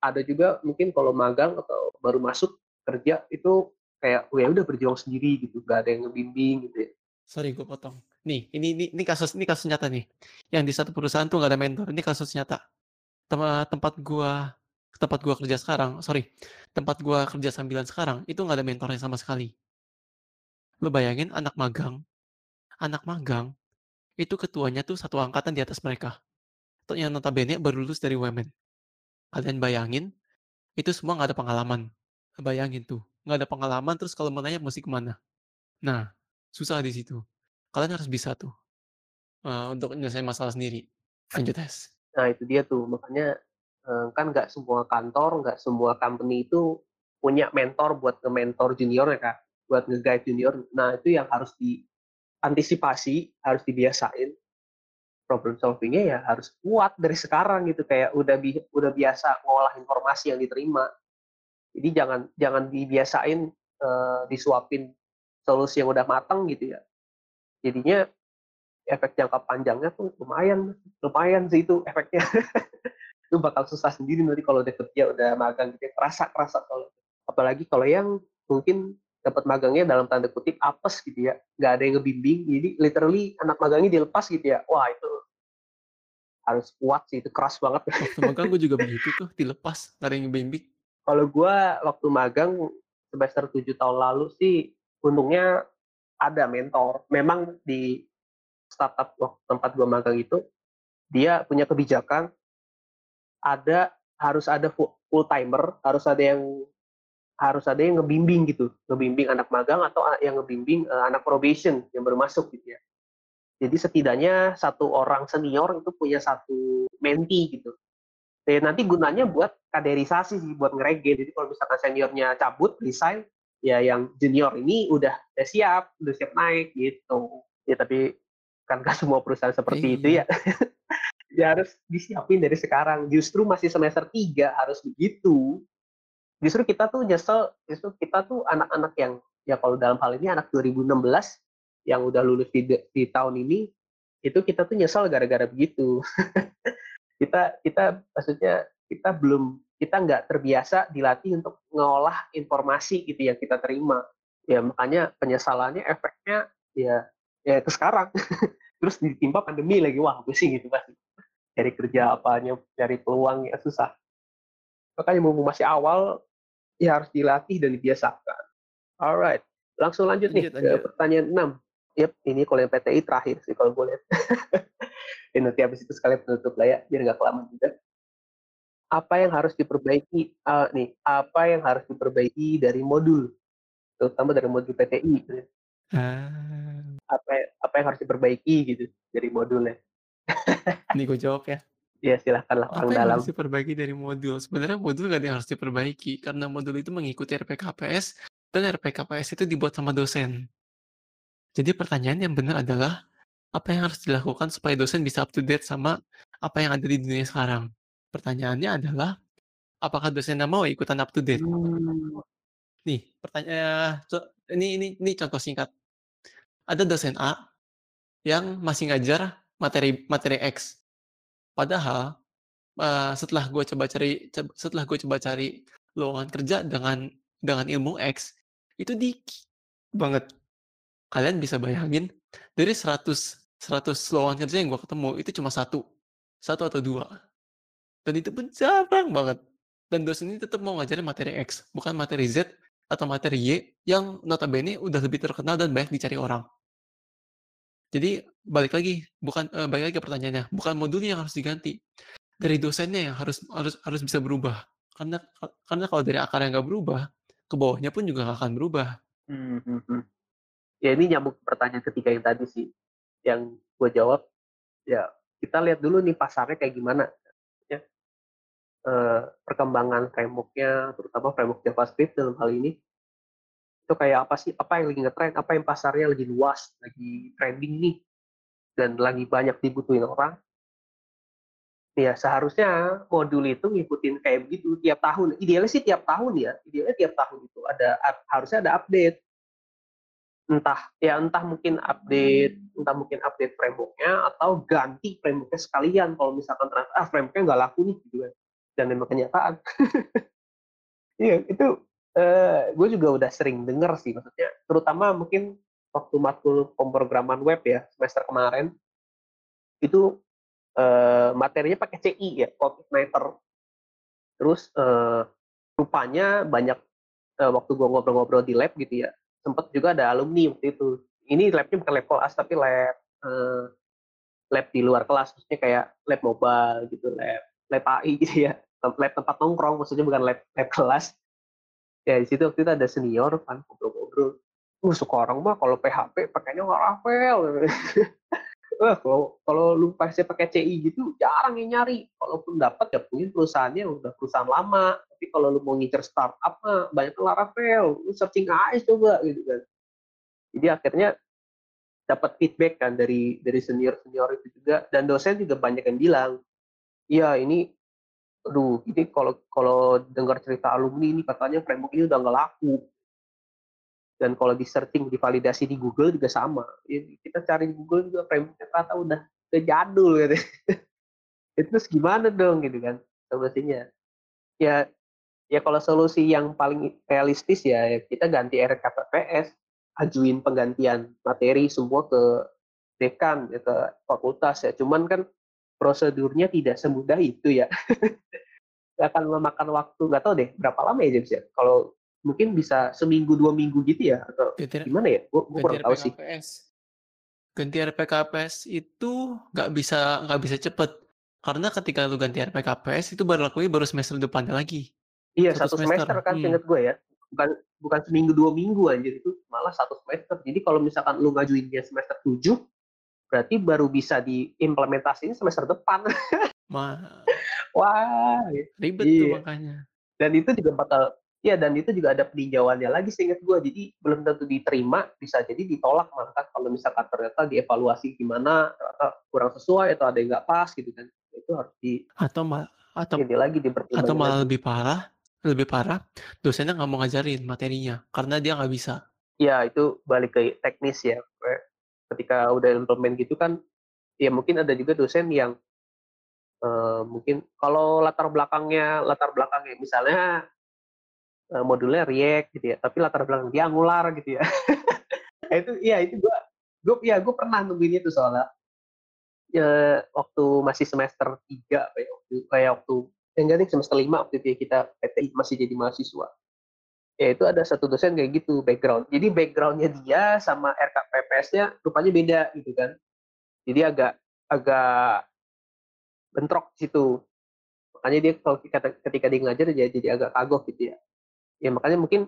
ada juga mungkin kalau magang atau baru masuk kerja itu kayak oh ya udah berjuang sendiri gitu. Gak ada yang ngebimbing gitu ya. Sorry gue potong. Nih ini ini ini kasus ini kasus nyata nih. Yang di satu perusahaan tuh gak ada mentor ini kasus nyata. Tempat gua tempat gua kerja sekarang sorry tempat gua kerja sambilan sekarang itu nggak ada mentornya sama sekali. Lo bayangin anak magang anak magang itu ketuanya tuh satu angkatan di atas mereka. Yang notabene baru lulus dari women kalian bayangin itu semua nggak ada pengalaman. Bayangin tuh nggak ada pengalaman terus kalau mau nanya mesti ke mana? Nah susah di situ. Kalian harus bisa tuh uh, untuk menyelesaikan masalah sendiri. Lanjut tes nah itu dia tuh makanya kan nggak semua kantor nggak semua company itu punya mentor buat nge-mentor junior ya kak. Buat nge-guide junior. Nah itu yang harus diantisipasi harus dibiasain. Problem solvingnya ya harus kuat dari sekarang gitu. Kayak udah bi udah biasa ngolah informasi yang diterima. Jadi jangan jangan dibiasain uh, disuapin solusi yang udah matang gitu ya. Jadinya efek jangka panjangnya tuh lumayan, lumayan sih itu efeknya. itu bakal susah sendiri nanti kalau udah kerja udah magang gitu, kerasa kerasa kalau apalagi kalau yang mungkin dapat magangnya dalam tanda kutip apes gitu ya, nggak ada yang ngebimbing, jadi literally anak magangnya dilepas gitu ya, wah itu harus kuat sih, itu keras banget. Waktu magang gue juga begitu tuh, dilepas, nggak ada yang ngebimbing. Kalau gue waktu magang semester 7 tahun lalu sih untungnya ada mentor. Memang di startup tempat gue magang itu dia punya kebijakan ada harus ada full timer, harus ada yang harus ada yang ngebimbing gitu, ngebimbing anak magang atau yang ngebimbing uh, anak probation yang baru masuk gitu ya. Jadi setidaknya satu orang senior itu punya satu menti gitu. Dan nanti gunanya buat kaderisasi sih, buat ngerege. Jadi kalau misalkan seniornya cabut, resign, ya yang junior ini udah, udah siap, udah siap naik gitu. Ya tapi kan gak semua perusahaan seperti iya. itu ya. ya harus disiapin dari sekarang. Justru masih semester 3 harus begitu. Justru kita tuh nyesel, justru kita tuh anak-anak yang, ya kalau dalam hal ini anak 2016 yang udah lulus di, di tahun ini, itu kita tuh nyesel gara-gara begitu. kita kita maksudnya kita belum kita nggak terbiasa dilatih untuk ngolah informasi gitu yang kita terima ya makanya penyesalannya efeknya ya ya itu sekarang terus ditimpa pandemi lagi wah pusing gitu pasti cari kerja apanya cari peluang ya susah makanya mau masih awal ya harus dilatih dan dibiasakan alright langsung lanjut, lanjut nih lanjut. ke pertanyaan 6 yep ini kalau yang PTI terakhir sih kalau gue lihat ya nanti habis itu sekalian penutup lah ya biar nggak kelamaan juga apa yang harus diperbaiki uh, nih apa yang harus diperbaiki dari modul terutama dari modul PTI gitu ya. Ah. Apa apa yang harus diperbaiki gitu dari modulnya? Ini gue jawab ya. Iya silahkanlah Apa orang yang dalam. harus diperbaiki dari modul? Sebenarnya modul nggak ada yang harus diperbaiki, karena modul itu mengikuti RPKPS, dan RPKPS itu dibuat sama dosen. Jadi pertanyaan yang benar adalah, apa yang harus dilakukan supaya dosen bisa up to date sama apa yang ada di dunia sekarang? Pertanyaannya adalah, apakah dosennya mau ikutan up to date? Mmm. Nih, pertanya co ini ini ini contoh singkat. Ada dosen A, yang masih ngajar materi materi X. Padahal, eee, setelah gue coba cari setelah gue coba cari lowongan kerja dengan dengan ilmu X, itu dikit banget. Kalian bisa bayangin, dari 100 100 lowongan kerja yang gue ketemu, itu cuma 1, 1 atau 2. Dan itu pun jarang banget. Dan dosen ini tetap mau ngajarin materi X, bukan materi Z atau materi Y, yang notabene udah lebih terkenal dan banyak dicari orang. Jadi, balik lagi, bukan eee, balik lagi ke pertanyaannya, bukan modulnya yang harus diganti, dari dosennya yang harus harus harus bisa berubah. Karena ka karena kalau dari akarnya nggak berubah, ke bawahnya pun juga nggak akan berubah. Mmm, mhm. Ya ini nyambung pertanyaan ketiga yang tadi sih, yang gue jawab, ya kita lihat dulu nih pasarnya kayak gimana, ya. Eee, perkembangan framework-nya, terutama framework JavaScript dalam hal ini. Itu kayak apa sih, apa yang lagi ngetren, apa yang pasarnya lagi luas, lagi trending nih, dan lagi banyak dibutuhin orang. Ya seharusnya modul itu ngikutin kayak begitu tiap tahun, idealnya sih tiap tahun ya, idealnya tiap tahun itu ada harusnya ada update. Entah, ya entah mungkin update entah mungkin update framework-nya atau ganti framework-nya sekalian. Kalau misalkan ternyata, ah framework-nya nggak laku nih gitu kan, dan memang kenyataan. Iya itu, eee, gue juga udah sering denger sih maksudnya, terutama mungkin waktu matkul pemrograman web ya, semester kemarin. Itu, eee, materinya pakai CI ya, CodeIgniter. Terus, eee, rupanya banyak, eee, waktu gua ngobrol-ngobrol di lab gitu ya, sempet juga ada alumni waktu itu. Ini lab-nya bukan lab koas, tapi lab, eee, lab di luar kelas, maksudnya kayak lab mobile gitu, lab lab AI gitu ya, lab tempat nongkrong, maksudnya bukan lab lab kelas. Ya di situ waktu itu ada senior kan ngobrol-ngobrol, "Uh suka orang mah kalau PHP pakainya Laravel," "Wah kalau kalau lu masih pakai CI gitu jarang yang nyari, kalaupun dapat ya mungkin perusahaannya udah perusahaan lama, tapi kalau lu mau ngincer startup mah banyaknya Laravel, lu searching aja coba," gitu kan. Jadi akhirnya dapat feedback kan dari dari senior-senior itu juga, dan dosen juga banyak yang bilang, "Iya ini, aduh ini kalau kalau dengar cerita alumni ini katanya framework ini udah nggak laku." Dan kalau di-searching, divalidasi di Google juga sama, ya kita cari di Google juga framework-nya ternyata udah udah jadul katanya. Ya terus gimana dong gitu kan solusinya. Ya ya kalau solusi yang paling realistis ya ya kita ganti RKPPS, ajuin penggantian materi semua ke dekan, ya ke fakultas ya, cuman kan prosedurnya tidak semudah itu ya. Akan memakan waktu, nggak tahu deh berapa lama ya James ya? Kalau mungkin bisa seminggu, 2 minggu gitu ya? Atau Ganti gimana ya? Gue kurang tahu sih. Ganti RPKPS itu nggak bisa nggak bisa cepet, karena ketika lu ganti RPKPS itu berlakunya baru semester depannya lagi, Iya 1 1 semester, semester kan hmm. seinget gue ya, bukan bukan seminggu, 2 minggu anjir, itu malah 1 semester. Jadi kalau misalkan lu ngajuinnya semester 7, berarti baru bisa diimplementasiin semester depan. Ma Wah, Ribet tuh iya. makanya. Dan itu juga bakal iya dan itu juga ada peninjauannya lagi seinget gue, jadi belum tentu diterima, bisa jadi ditolak malah kan kalau misalkan ternyata dievaluasi gimana, ternyata kurang sesuai atau ada yang nggak pas gitu kan, itu harus di Atau ma atau ini lagi, atau malah lagi. lebih parah lebih parah, dosennya nggak mau ngajarin materinya, karena dia nggak bisa. Iya itu balik ke teknis ya, ketika udah implement gitu kan, ya mungkin ada juga dosen yang eee, mungkin kalau latar belakangnya latar belakangnya misalnya, eee, modulnya React gitu ya, tapi latar belakang dia Angular gitu ya. Nah itu iya itu gua gua iya gua pernah nemuin itu soalnya. Eee, waktu masih semester 3 apa ya, waktu kayak waktu eh enggak deng semester 5 waktu itu ya kita PTI masih jadi mahasiswa. Ya itu ada satu dosen kayak gitu background, jadi background-nya dia sama RKPPS-nya rupanya beda gitu kan. Jadi agak agak bentrok di situ. Makanya dia kalau ketika dia ngajar ya jadi agak kagok gitu ya. Ya makanya mungkin,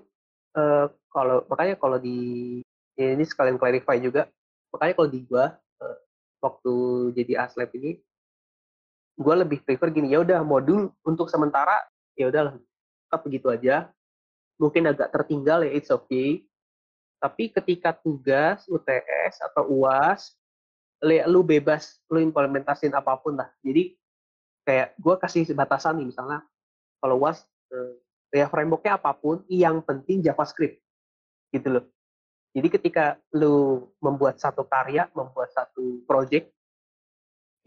eee, kalau makanya kalau di Ya, ini sekalian clarify juga. Makanya kalau di gua uh, waktu jadi aslab ini gue lebih prefer gini ya udah modul untuk sementara ya udahlah tetap begitu aja mungkin agak tertinggal ya it's okay. Tapi ketika tugas UTS atau UAS lu bebas lu implementasin apa pun lah. Jadi kayak gue kasih batasan nih misalnya kalau UAS eh, ya frameworknya apa pun yang penting JavaScript gitu loh. Jadi ketika lu membuat satu karya membuat satu project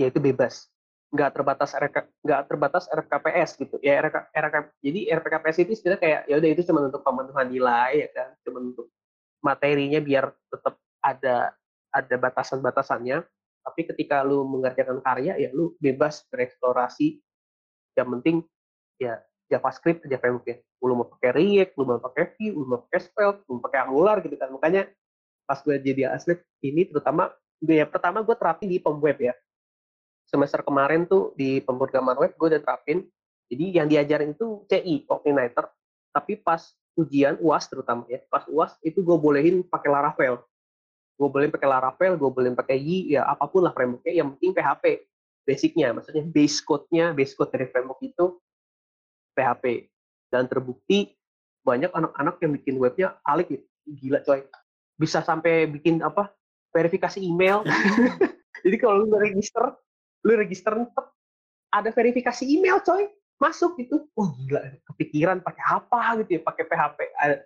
ya itu bebas nggak terbatas RK, nggak terbatas RKPS gitu. Ya RK, RK, jadi RKPS itu sebenarnya kayak ya udah itu cuma untuk pemenuhan nilai ya kan? Cuma untuk materinya biar tetap ada ada batasan-batasannya. Tapi ketika lu mengerjakan karya ya lu bebas bereksplorasi. Yang penting ya JavaScript aja frameworknya lu mau pakai React lu mau pakai Vue lu mau pakai Svelte lu mau pakai Angular gitu kan. Makanya pas gue jadi asli ini terutama gue ya pertama gue terapin di pom web ya semester kemarin tuh di pemrograman web gue udah terapin. Jadi yang diajarin itu CI, Coordinator. Tapi pas ujian UAS terutama ya, pas UAS itu gue bolehin pakai Laravel. Gue bolehin pakai Laravel, gue bolehin pakai Y, ya apa pun lah frameworknya. Yang penting PHP, basicnya, maksudnya base code-nya, base code dari framework itu PHP. Dan terbukti banyak anak-anak yang bikin webnya alik gitu. Gila coy. Bisa sampai bikin apa verifikasi email. Jadi kalau lu register lu register ada verifikasi email coy. Masuk gitu. Wah gila kepikiran pakai apa gitu ya pakai PHP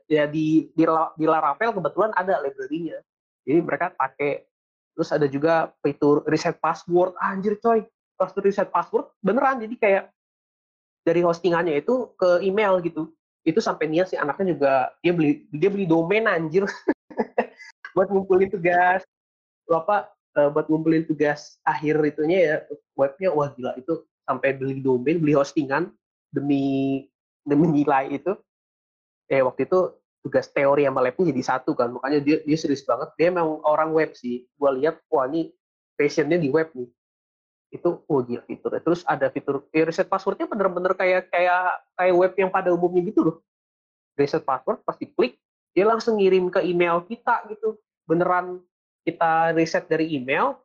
ya di di, di Laravel kebetulan ada library-nya. Jadi mereka pakai terus ada juga fitur reset password. Anjir coy. Pas reset password beneran. Jadi kayak dari hostingannya itu ke email gitu. Itu sampai niat si anaknya juga dia beli dia beli domain anjir. Buat ngumpulin tugas. Apa uh, buat ngumpulin tugas akhir itunya ya webnya wah gila itu sampai beli domain beli hostingan demi demi nilai itu. Eh waktu itu tugas teori sama labnya jadi satu kan makanya dia dia serius banget. Dia memang orang web sih gua lihat wah ini passionnya di web nih. Itu oh gila fitur terus ada fitur ya reset passwordnya bener-bener kayak kayak kayak web yang pada umumnya gitu loh. Reset password pasti klik dia langsung ngirim ke email kita gitu beneran kita riset dari email,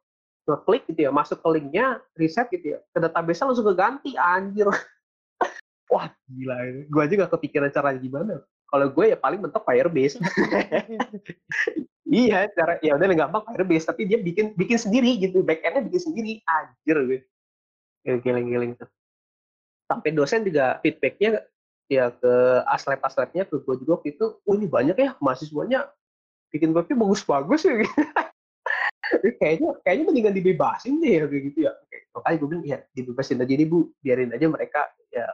ngeklik gitu ya, masuk ke linknya, riset gitu ya, ke database langsung keganti, anjir. Wah, gila. Gue aja gak kepikiran caranya gimana. Kalau gue ya paling mentok Firebase. iya, cara ya udah gampang Firebase, tapi dia bikin bikin sendiri gitu, backendnya bikin sendiri, anjir gue. Giling-giling tuh. Sampai dosen juga feedbacknya ya ke aslep-aslepnya ke gue juga waktu itu, oh ini banyak ya mahasiswanya bikin webnya bagus-bagus ya kayaknya kayaknya mendingan dibebasin deh ya kayak gitu ya. Makanya gue bilang ya dibebasin aja nih bu. Biarin aja mereka ya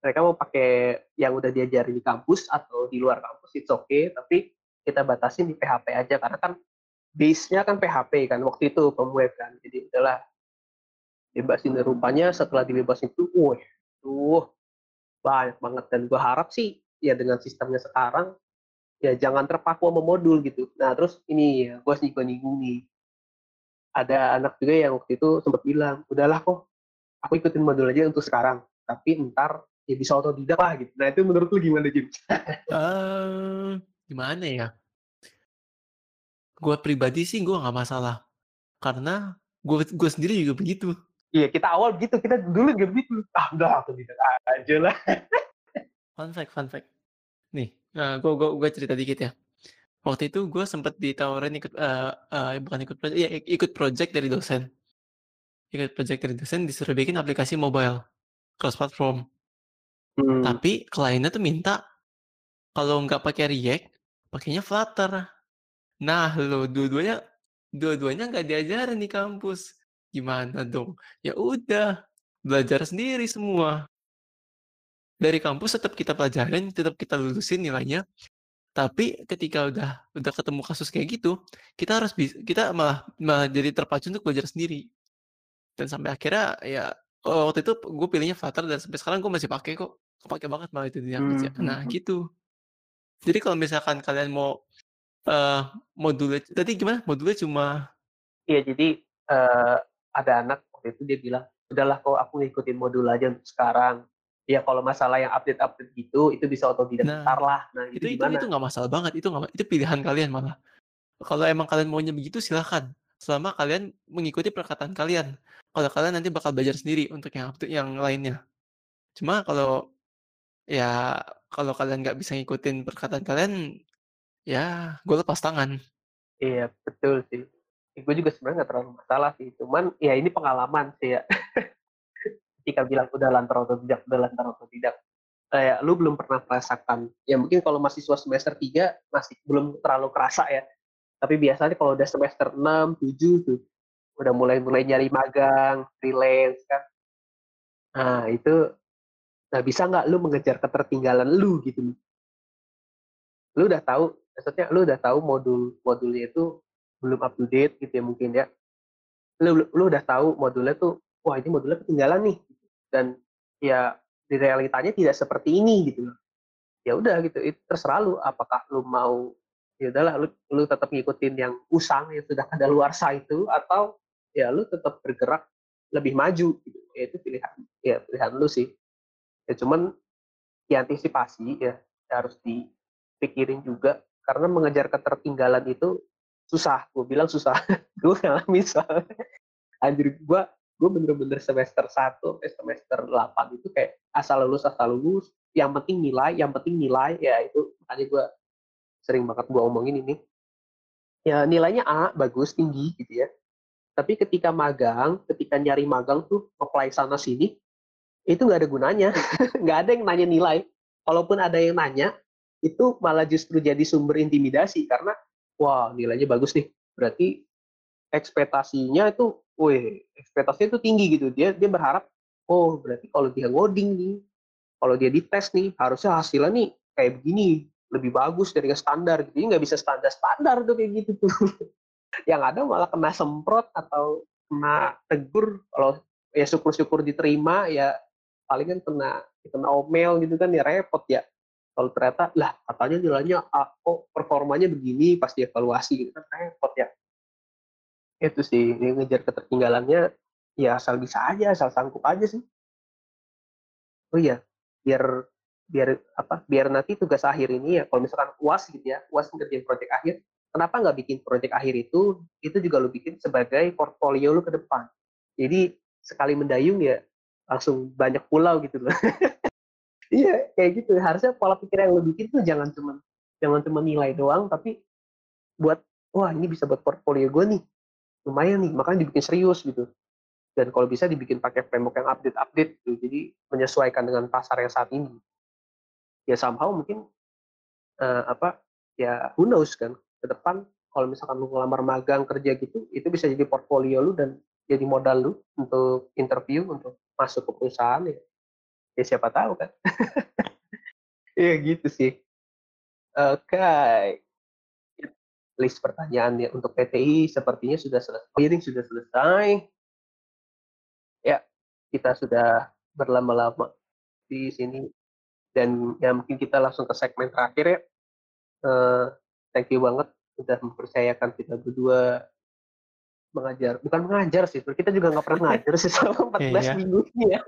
mereka mau pakai yang udah diajarin di kampus atau di luar kampus itu oke okay, tapi kita batasin di PHP aja karena kan base-nya kan PHP kan waktu itu pemweb kan. Jadi udahlah bebasin rupanya setelah dibebasin itu wah tuh banyak banget. Dan gue harap sih ya dengan sistemnya sekarang ya jangan terpaku sama modul gitu. Nah terus ini ya gue juga nyinggung nih. Ada anak juga yang waktu itu sempat bilang, udahlah kok aku ikutin modul aja untuk sekarang. Tapi ntar ya bisa otodidak lah gitu. Nah itu menurut lu gimana Jim? uh, gimana ya? Gue pribadi sih gue nggak masalah. Karena gue gue sendiri juga begitu. Iya kita awal begitu, kita dulu juga begitu. Ah udah otodidak aja lah. fun fact, fun fact. Nih, gue gue gue cerita dikit ya. Waktu itu gue sempat ditawarin ikut uh, uh, bukan ikut ya ikut project dari dosen. Ikut project dari dosen disuruh bikin aplikasi mobile cross platform. Hmm. Tapi kliennya tuh minta kalau nggak pakai React, pakainya Flutter. Nah, lo dua-duanya dua-duanya nggak diajarin di kampus. Gimana dong? Ya udah, belajar sendiri semua dari kampus tetap kita pelajarin, tetap kita lulusin nilainya. Tapi ketika udah udah ketemu kasus kayak gitu, kita harus bisa, kita malah, malah jadi terpacu untuk belajar sendiri. Dan sampai akhirnya ya oh, waktu itu gue pilihnya Flutter dan sampai sekarang gue masih pakai kok. Pakai banget malah itu di hmm. Nah hmm. gitu. Jadi kalau misalkan kalian mau uh, modulnya, tadi gimana? Modulnya cuma Iya, jadi uh, ada anak waktu itu dia bilang, udahlah kok aku ngikutin modul aja untuk sekarang ya kalau masalah yang update-update gitu itu bisa otodidak nah, lah. Nah, itu itu itu nggak masalah banget. Itu nggak itu pilihan kalian malah. Kalau emang kalian maunya begitu silahkan, selama kalian mengikuti perkataan kalian. Kalau kalian nanti bakal belajar sendiri untuk yang update yang lainnya. Cuma kalau ya kalau kalian nggak bisa ngikutin perkataan kalian, ya gue lepas tangan. Iya, betul sih. Gue juga sebenarnya nggak terlalu masalah sih, cuman ya ini pengalaman sih ya. Ketika bilang udah lantar atau tidak, udah lantar atau tidak. Kayak lu belum pernah merasakan, ya mungkin kalau mahasiswa semester 3 masih belum terlalu kerasa ya. Tapi biasanya kalau udah semester 6, 7 tuh, udah mulai-mulai nyari magang, freelance kan. Nah itu, nah bisa nggak lu mengejar ketertinggalan lu gitu. Lu udah tahu, maksudnya lu udah tahu modul modulnya itu belum up to date gitu ya mungkin ya. Lu, lu udah tahu modulnya tuh, wah ini modulnya ketinggalan nih. Dan ya di realitanya tidak seperti ini gitu loh. Ya udah gitu, itu terserah lu apakah lu mau ya udahlah lu, lu tetap ngikutin yang usang yang sudah ada luar itu atau ya lu tetap bergerak lebih maju gitu. Ya itu pilihan ya pilihan lu sih. Ya cuman diantisipasi ya harus dipikirin juga karena mengejar ketertinggalan itu susah gue bilang susah gue ngalamin soalnya anjir gue gue bener-bener semester 1 sampai semester 8 itu kayak asal lulus asal lulus yang penting nilai yang penting nilai ya itu makanya gue sering banget gue omongin ini. Ya nilainya A bagus tinggi gitu ya. Tapi ketika magang ketika nyari magang tuh apply sana sini itu nggak ada gunanya. Nggak ada yang nanya nilai. Kalaupun ada yang nanya itu malah justru jadi sumber intimidasi karena wah nilainya bagus nih. Berarti ekspektasinya itu wih ekspektasinya itu tinggi gitu. Dia dia berharap oh berarti kalau dia ngoding nih kalau dia dites nih harusnya hasilnya nih kayak begini lebih bagus dari standar gitu. Nggak bisa standar standar tuh kayak gitu tuh. Yang ada malah kena semprot atau kena tegur. Kalau ya syukur-syukur diterima ya paling kan kena kena omel gitu kan ya repot ya. Kalau ternyata lah katanya nilainya A kok performanya begini pas dievaluasi gitu kan repot ya itu sih ini ngejar ketertinggalannya ya asal bisa aja asal sanggup aja sih. Oh iya biar biar apa biar nanti tugas akhir ini ya kalau misalkan uas gitu ya uas ngerjain proyek akhir kenapa nggak bikin proyek akhir itu itu juga lo bikin sebagai portfolio lo ke depan. Jadi sekali mendayung ya langsung banyak pulau gitu loh. Iya kayak gitu. Harusnya pola pikir yang lo bikin tuh jangan cuma jangan cuma nilai doang tapi buat wah ini bisa buat portfolio gue nih lumayan nih makanya dibikin serius gitu. Dan kalau bisa dibikin pakai framework yang update-update gitu jadi menyesuaikan dengan pasar yang saat ini. Ya somehow mungkin uh, apa ya who knows kan ke depan kalau misalkan lu ngelamar magang kerja gitu itu bisa jadi portfolio lu dan jadi modal lu untuk interview untuk masuk ke perusahaan ya. Ya siapa tahu kan. Ya gitu sih. Oke. okay list pertanyaan ya untuk PTI sepertinya sudah selesai. Hearing sudah selesai. Ya, kita sudah berlama-lama di sini dan ya mungkin kita langsung ke segmen terakhir ya. Uh, thank you banget sudah mempercayakan kita berdua mengajar bukan mengajar sih kita juga nggak pernah mengajar sih selama 14 yeah, minggu ini ya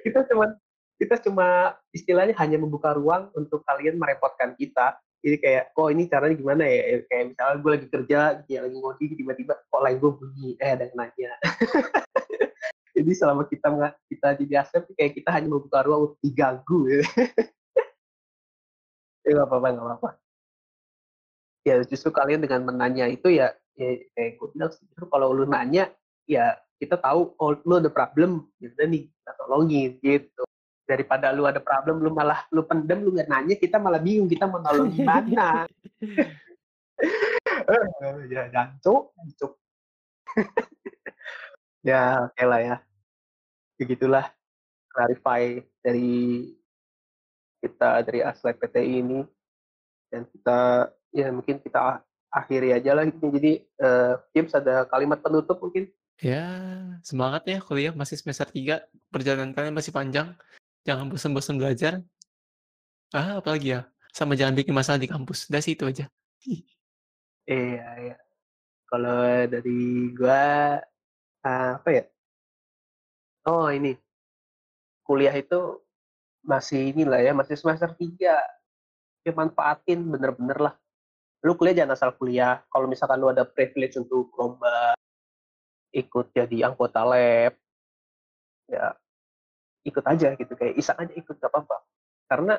kita cuma kita cuma istilahnya hanya membuka ruang untuk kalian merepotkan kita jadi kayak kok ini caranya gimana ya? Eh, kayak misalnya gue lagi kerja ya lagi ngoding tiba-tiba kok lain gue bunyi? Eh ada yang nanya. Jadi selama kita nggak kita jadi asep kayak kita hanya membuka ruang untuk diganggu. Ya nggak apa-apa nggak apa-apa. Ya justru kalian dengan menanya itu ya, ya kayak gue bilang justru kalau lu nanya ya kita tahu oh lu ada problem gitu nih kita tolongin gitu daripada lu ada problem lu malah lu pendem lu nggak nanya kita malah bingung kita mau nolong gimana? Ya jancuk jancuk ya oke lah ya. Begitulah clarify dari kita dari aslep PTI ini. Dan kita ya mungkin kita akhiri aja lah gitu. jadi uh, James ada kalimat penutup mungkin? Ya semangat ya kuliah masih semester 3 perjalanan kalian masih panjang Jangan bosan-bosan belajar. Ah, apalagi ya? Sama jangan bikin masalah di kampus. Udah sih itu aja. Iya, iya. Kalau dari gua apa ya? Oh, ini. Kuliah itu masih inilah ya, masih semester 3. Ya manfaatin bener-bener lah. lu kuliah jangan asal kuliah kalau misalkan lu ada privilege untuk lomba ikut jadi anggota lab ya ikut aja gitu kayak iseng aja ikut gak apa-apa. Karena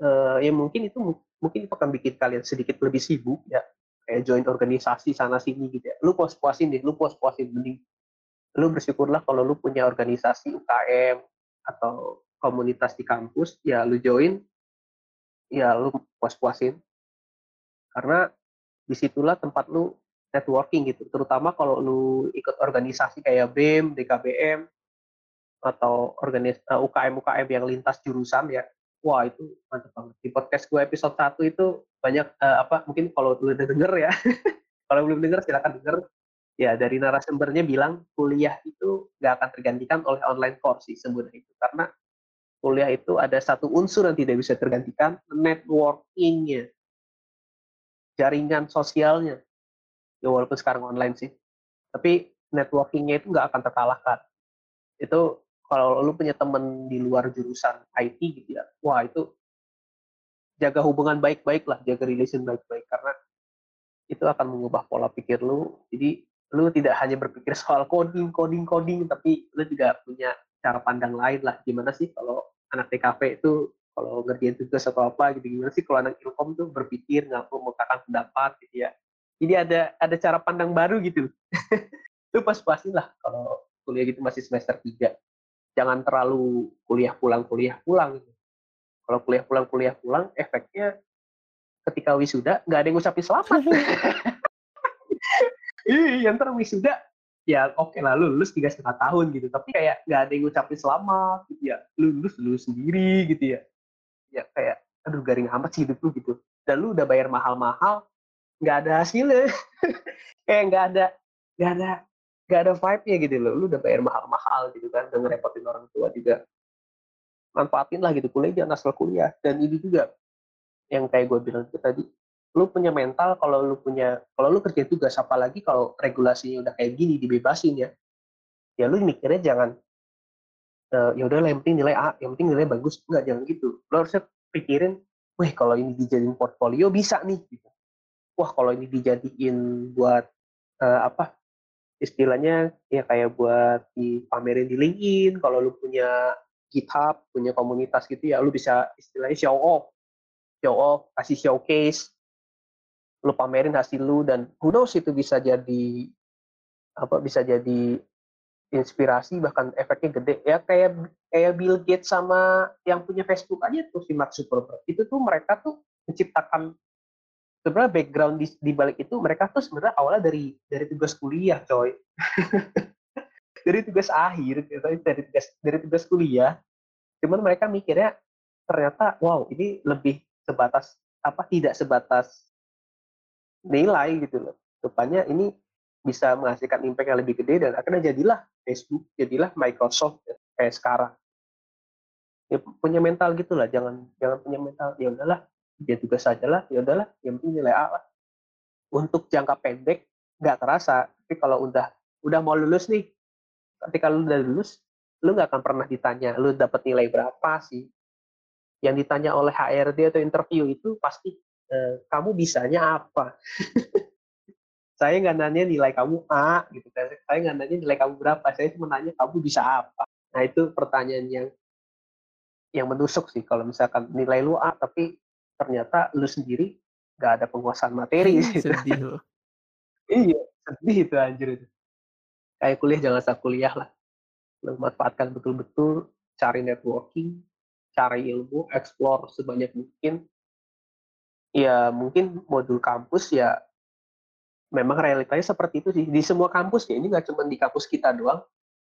uh, ya mungkin itu mungkin itu akan bikin kalian sedikit lebih sibuk ya kayak join organisasi sana sini gitu ya. Lu puas puasin deh lu puas puasin mending lu bersyukurlah kalau lu punya organisasi UKM atau komunitas di kampus ya lu join ya lu puas puasin karena di situlah tempat lu networking gitu. Terutama kalau lu ikut organisasi kayak BEM, DKBM atau organis uh, UKM UKM yang lintas jurusan ya wah itu mantap banget. Di podcast gue episode 1 itu banyak uh, apa mungkin kalau udah denger ya kalau belum denger silakan denger. Ya dari narasumbernya bilang kuliah itu nggak akan tergantikan oleh online course sih sebenarnya itu karena kuliah itu ada satu unsur yang tidak bisa tergantikan networkingnya jaringan sosialnya. Ya walaupun sekarang online sih tapi networkingnya itu nggak akan terkalahkan. Itu kalau lu punya temen di luar jurusan IT gitu ya, wah itu jaga hubungan baik-baik lah, jaga relation baik-baik karena itu akan mengubah pola pikir lu. Jadi lu tidak hanya berpikir soal coding, coding, coding, tapi lu juga punya cara pandang lain lah. Gimana sih kalau anak TKP itu kalau ngerjain tugas atau apa gitu, gimana sih kalau anak ilkom tuh berpikir nggak mengemukakan pendapat gitu ya. Jadi ada ada cara pandang baru gitu. itu pas-pasin lah kalau kuliah gitu masih semester 3 jangan terlalu kuliah pulang kuliah pulang gitu. Kalau kuliah pulang kuliah pulang, efeknya ketika wisuda nggak ada yang ngucapin selamat. Iya, ntar wisuda ya oke okay lah lulus tiga setengah tahun gitu, tapi kayak nggak ada yang ngucapin selamat gitu ya, lulus lulus sendiri gitu ya, ya kayak aduh garing amat sih hidup lu gitu. Dan lu udah bayar mahal-mahal, nggak ada hasilnya, kayak nggak ada nggak ada gak ada vibe-nya gitu loh. Lu udah bayar mahal-mahal gitu kan, udah ngerepotin orang tua juga. Manfaatin lah gitu, kuliah jangan asal kuliah. Dan ini juga, yang kayak gue bilang itu tadi, lu punya mental kalau lu punya, kalau lu kerja tugas, apalagi kalau regulasinya udah kayak gini, dibebasin ya, ya lu mikirnya jangan, uh, ya udah yang penting nilai A, yang penting nilai bagus. Enggak, jangan gitu. Lu harusnya pikirin, wih kalau ini dijadiin portfolio bisa nih. Gitu. Wah kalau ini dijadiin buat uh, apa istilahnya ya kayak buat dipamerin di LinkedIn kalau lu punya GitHub punya komunitas gitu ya lu bisa istilahnya show off show off kasih showcase lu pamerin hasil lu dan who knows itu bisa jadi apa bisa jadi inspirasi bahkan efeknya gede. Ya kayak kayak Bill Gates sama yang punya Facebook aja tuh si Mark Zuckerberg. Itu tuh mereka tuh menciptakan sebenarnya background di, di balik itu mereka tuh sebenarnya awalnya dari dari tugas kuliah coy. Dari tugas akhir dari tugas dari tugas kuliah. Cuman mereka mikirnya ternyata wow ini lebih sebatas apa tidak sebatas nilai gitu loh. Rupanya ini bisa menghasilkan impact yang lebih gede dan akhirnya jadilah Facebook jadilah Microsoft ya, kayak sekarang. Ya punya mental gitulah jangan jangan punya mental ya udahlah dia tugas saja lah ya udahlah yang penting nilai A lah. Untuk jangka pendek nggak terasa. Tapi kalau udah udah mau lulus nih ketika lu udah lulus lu nggak akan pernah ditanya lu dapat nilai berapa sih? Yang ditanya oleh HRD atau interview itu pasti e, kamu bisanya apa? Saya nggak nanya nilai kamu A gitu kan. Saya nggak nanya nilai kamu berapa saya cuma nanya kamu bisa apa. Nah itu pertanyaan yang yang menusuk sih kalau misalkan nilai lu A tapi ternyata lu sendiri gak ada penguasaan materi gitu. Sedih iya, sedih itu anjir itu. Kayak kuliah jangan asal kuliah lah. Lu manfaatkan betul-betul, cari networking, cari ilmu, explore sebanyak mungkin. Ya mungkin modul kampus ya memang realitanya seperti itu sih. Di semua kampus ya, ini nggak cuma di kampus kita doang,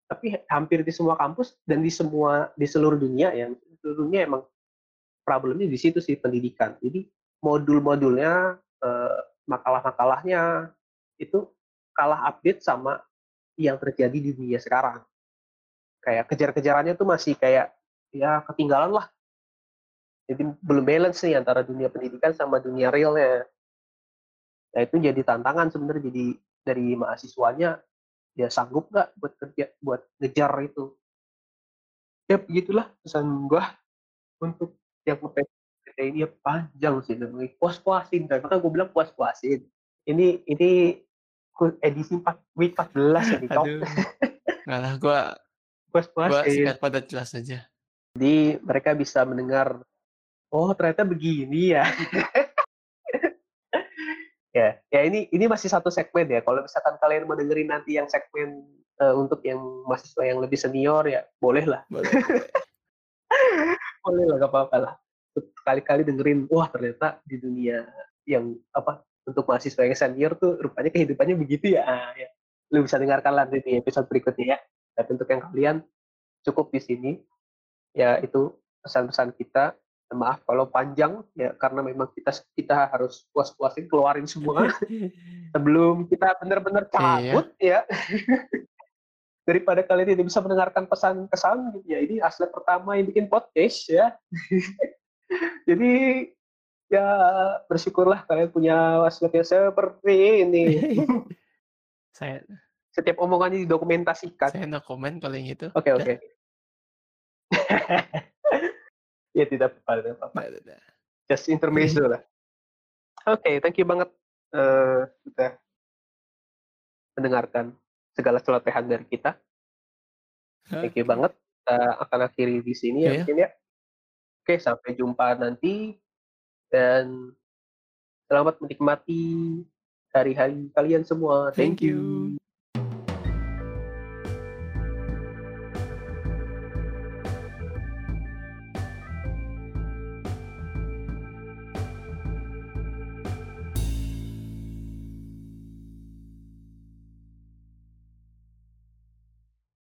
tapi hampir di semua kampus dan di semua di seluruh dunia ya seluruh dunia emang problemnya di situ sih pendidikan. Jadi modul-modulnya, eh, makalah-makalahnya itu kalah update sama yang terjadi di dunia sekarang. Kayak kejar-kejarannya tuh masih kayak ya ketinggalan lah. Jadi belum balance nih antara dunia pendidikan sama dunia realnya. Nah itu jadi tantangan sebenarnya jadi dari mahasiswanya dia sanggup nggak buat kerja buat ngejar itu. Ya begitulah pesan gua untuk yang ini ini panjang sih namanya, puas-puasin kan, makanya gue bilang puas-puasin. Ini ini edisi 4 week 14 ini. Aduh, enggak lah, gua gua Puas-puasin. singkat padat jelas aja. Jadi mereka bisa mendengar, "Oh ternyata begini ya." Ya, ya ini ini masih satu segmen ya, kalau misalkan kalian mau dengerin nanti yang segmen, eee, untuk yang mahasiswa yang lebih senior ya bolehlah. Boleh boleh. Bolehlah, nggak apa-apalah. Sekali-kali dengerin, wah ternyata di dunia yang apa, untuk mahasiswa yang senior tuh rupanya kehidupannya begitu ya, ah, ya. Lu bisa dengarkan nanti di episode berikutnya ya. Tapi untuk yang kalian, cukup di sini. Ya itu pesan-pesan kita, maaf kalau panjang, ya karena memang kita kita harus puas-puasin keluarin semua sebelum kita benar-benar Iya. cabut ya. Daripada kalian tidak bisa mendengarkan pesan-kesan gitu ya, ini Aslet pertama yang bikin podcast ya. Jadi, ya bersyukurlah kalian punya Aslet yang seperti ini. Saya Setiap omongannya didokumentasikan. saya no comment kalau yang itu. Oke oke. Ya tidak apa-apa apa-apa. Just intermezzo lah. Oke, thank you banget, eee, sudah mendengarkan segala celotehan dari kita. Thank you banget, kita akan akhiri di sini ya Iya. mungkin ya. Oke, sampai jumpa nanti, dan selamat menikmati hari-hari kalian semua. Thank Thank you. you.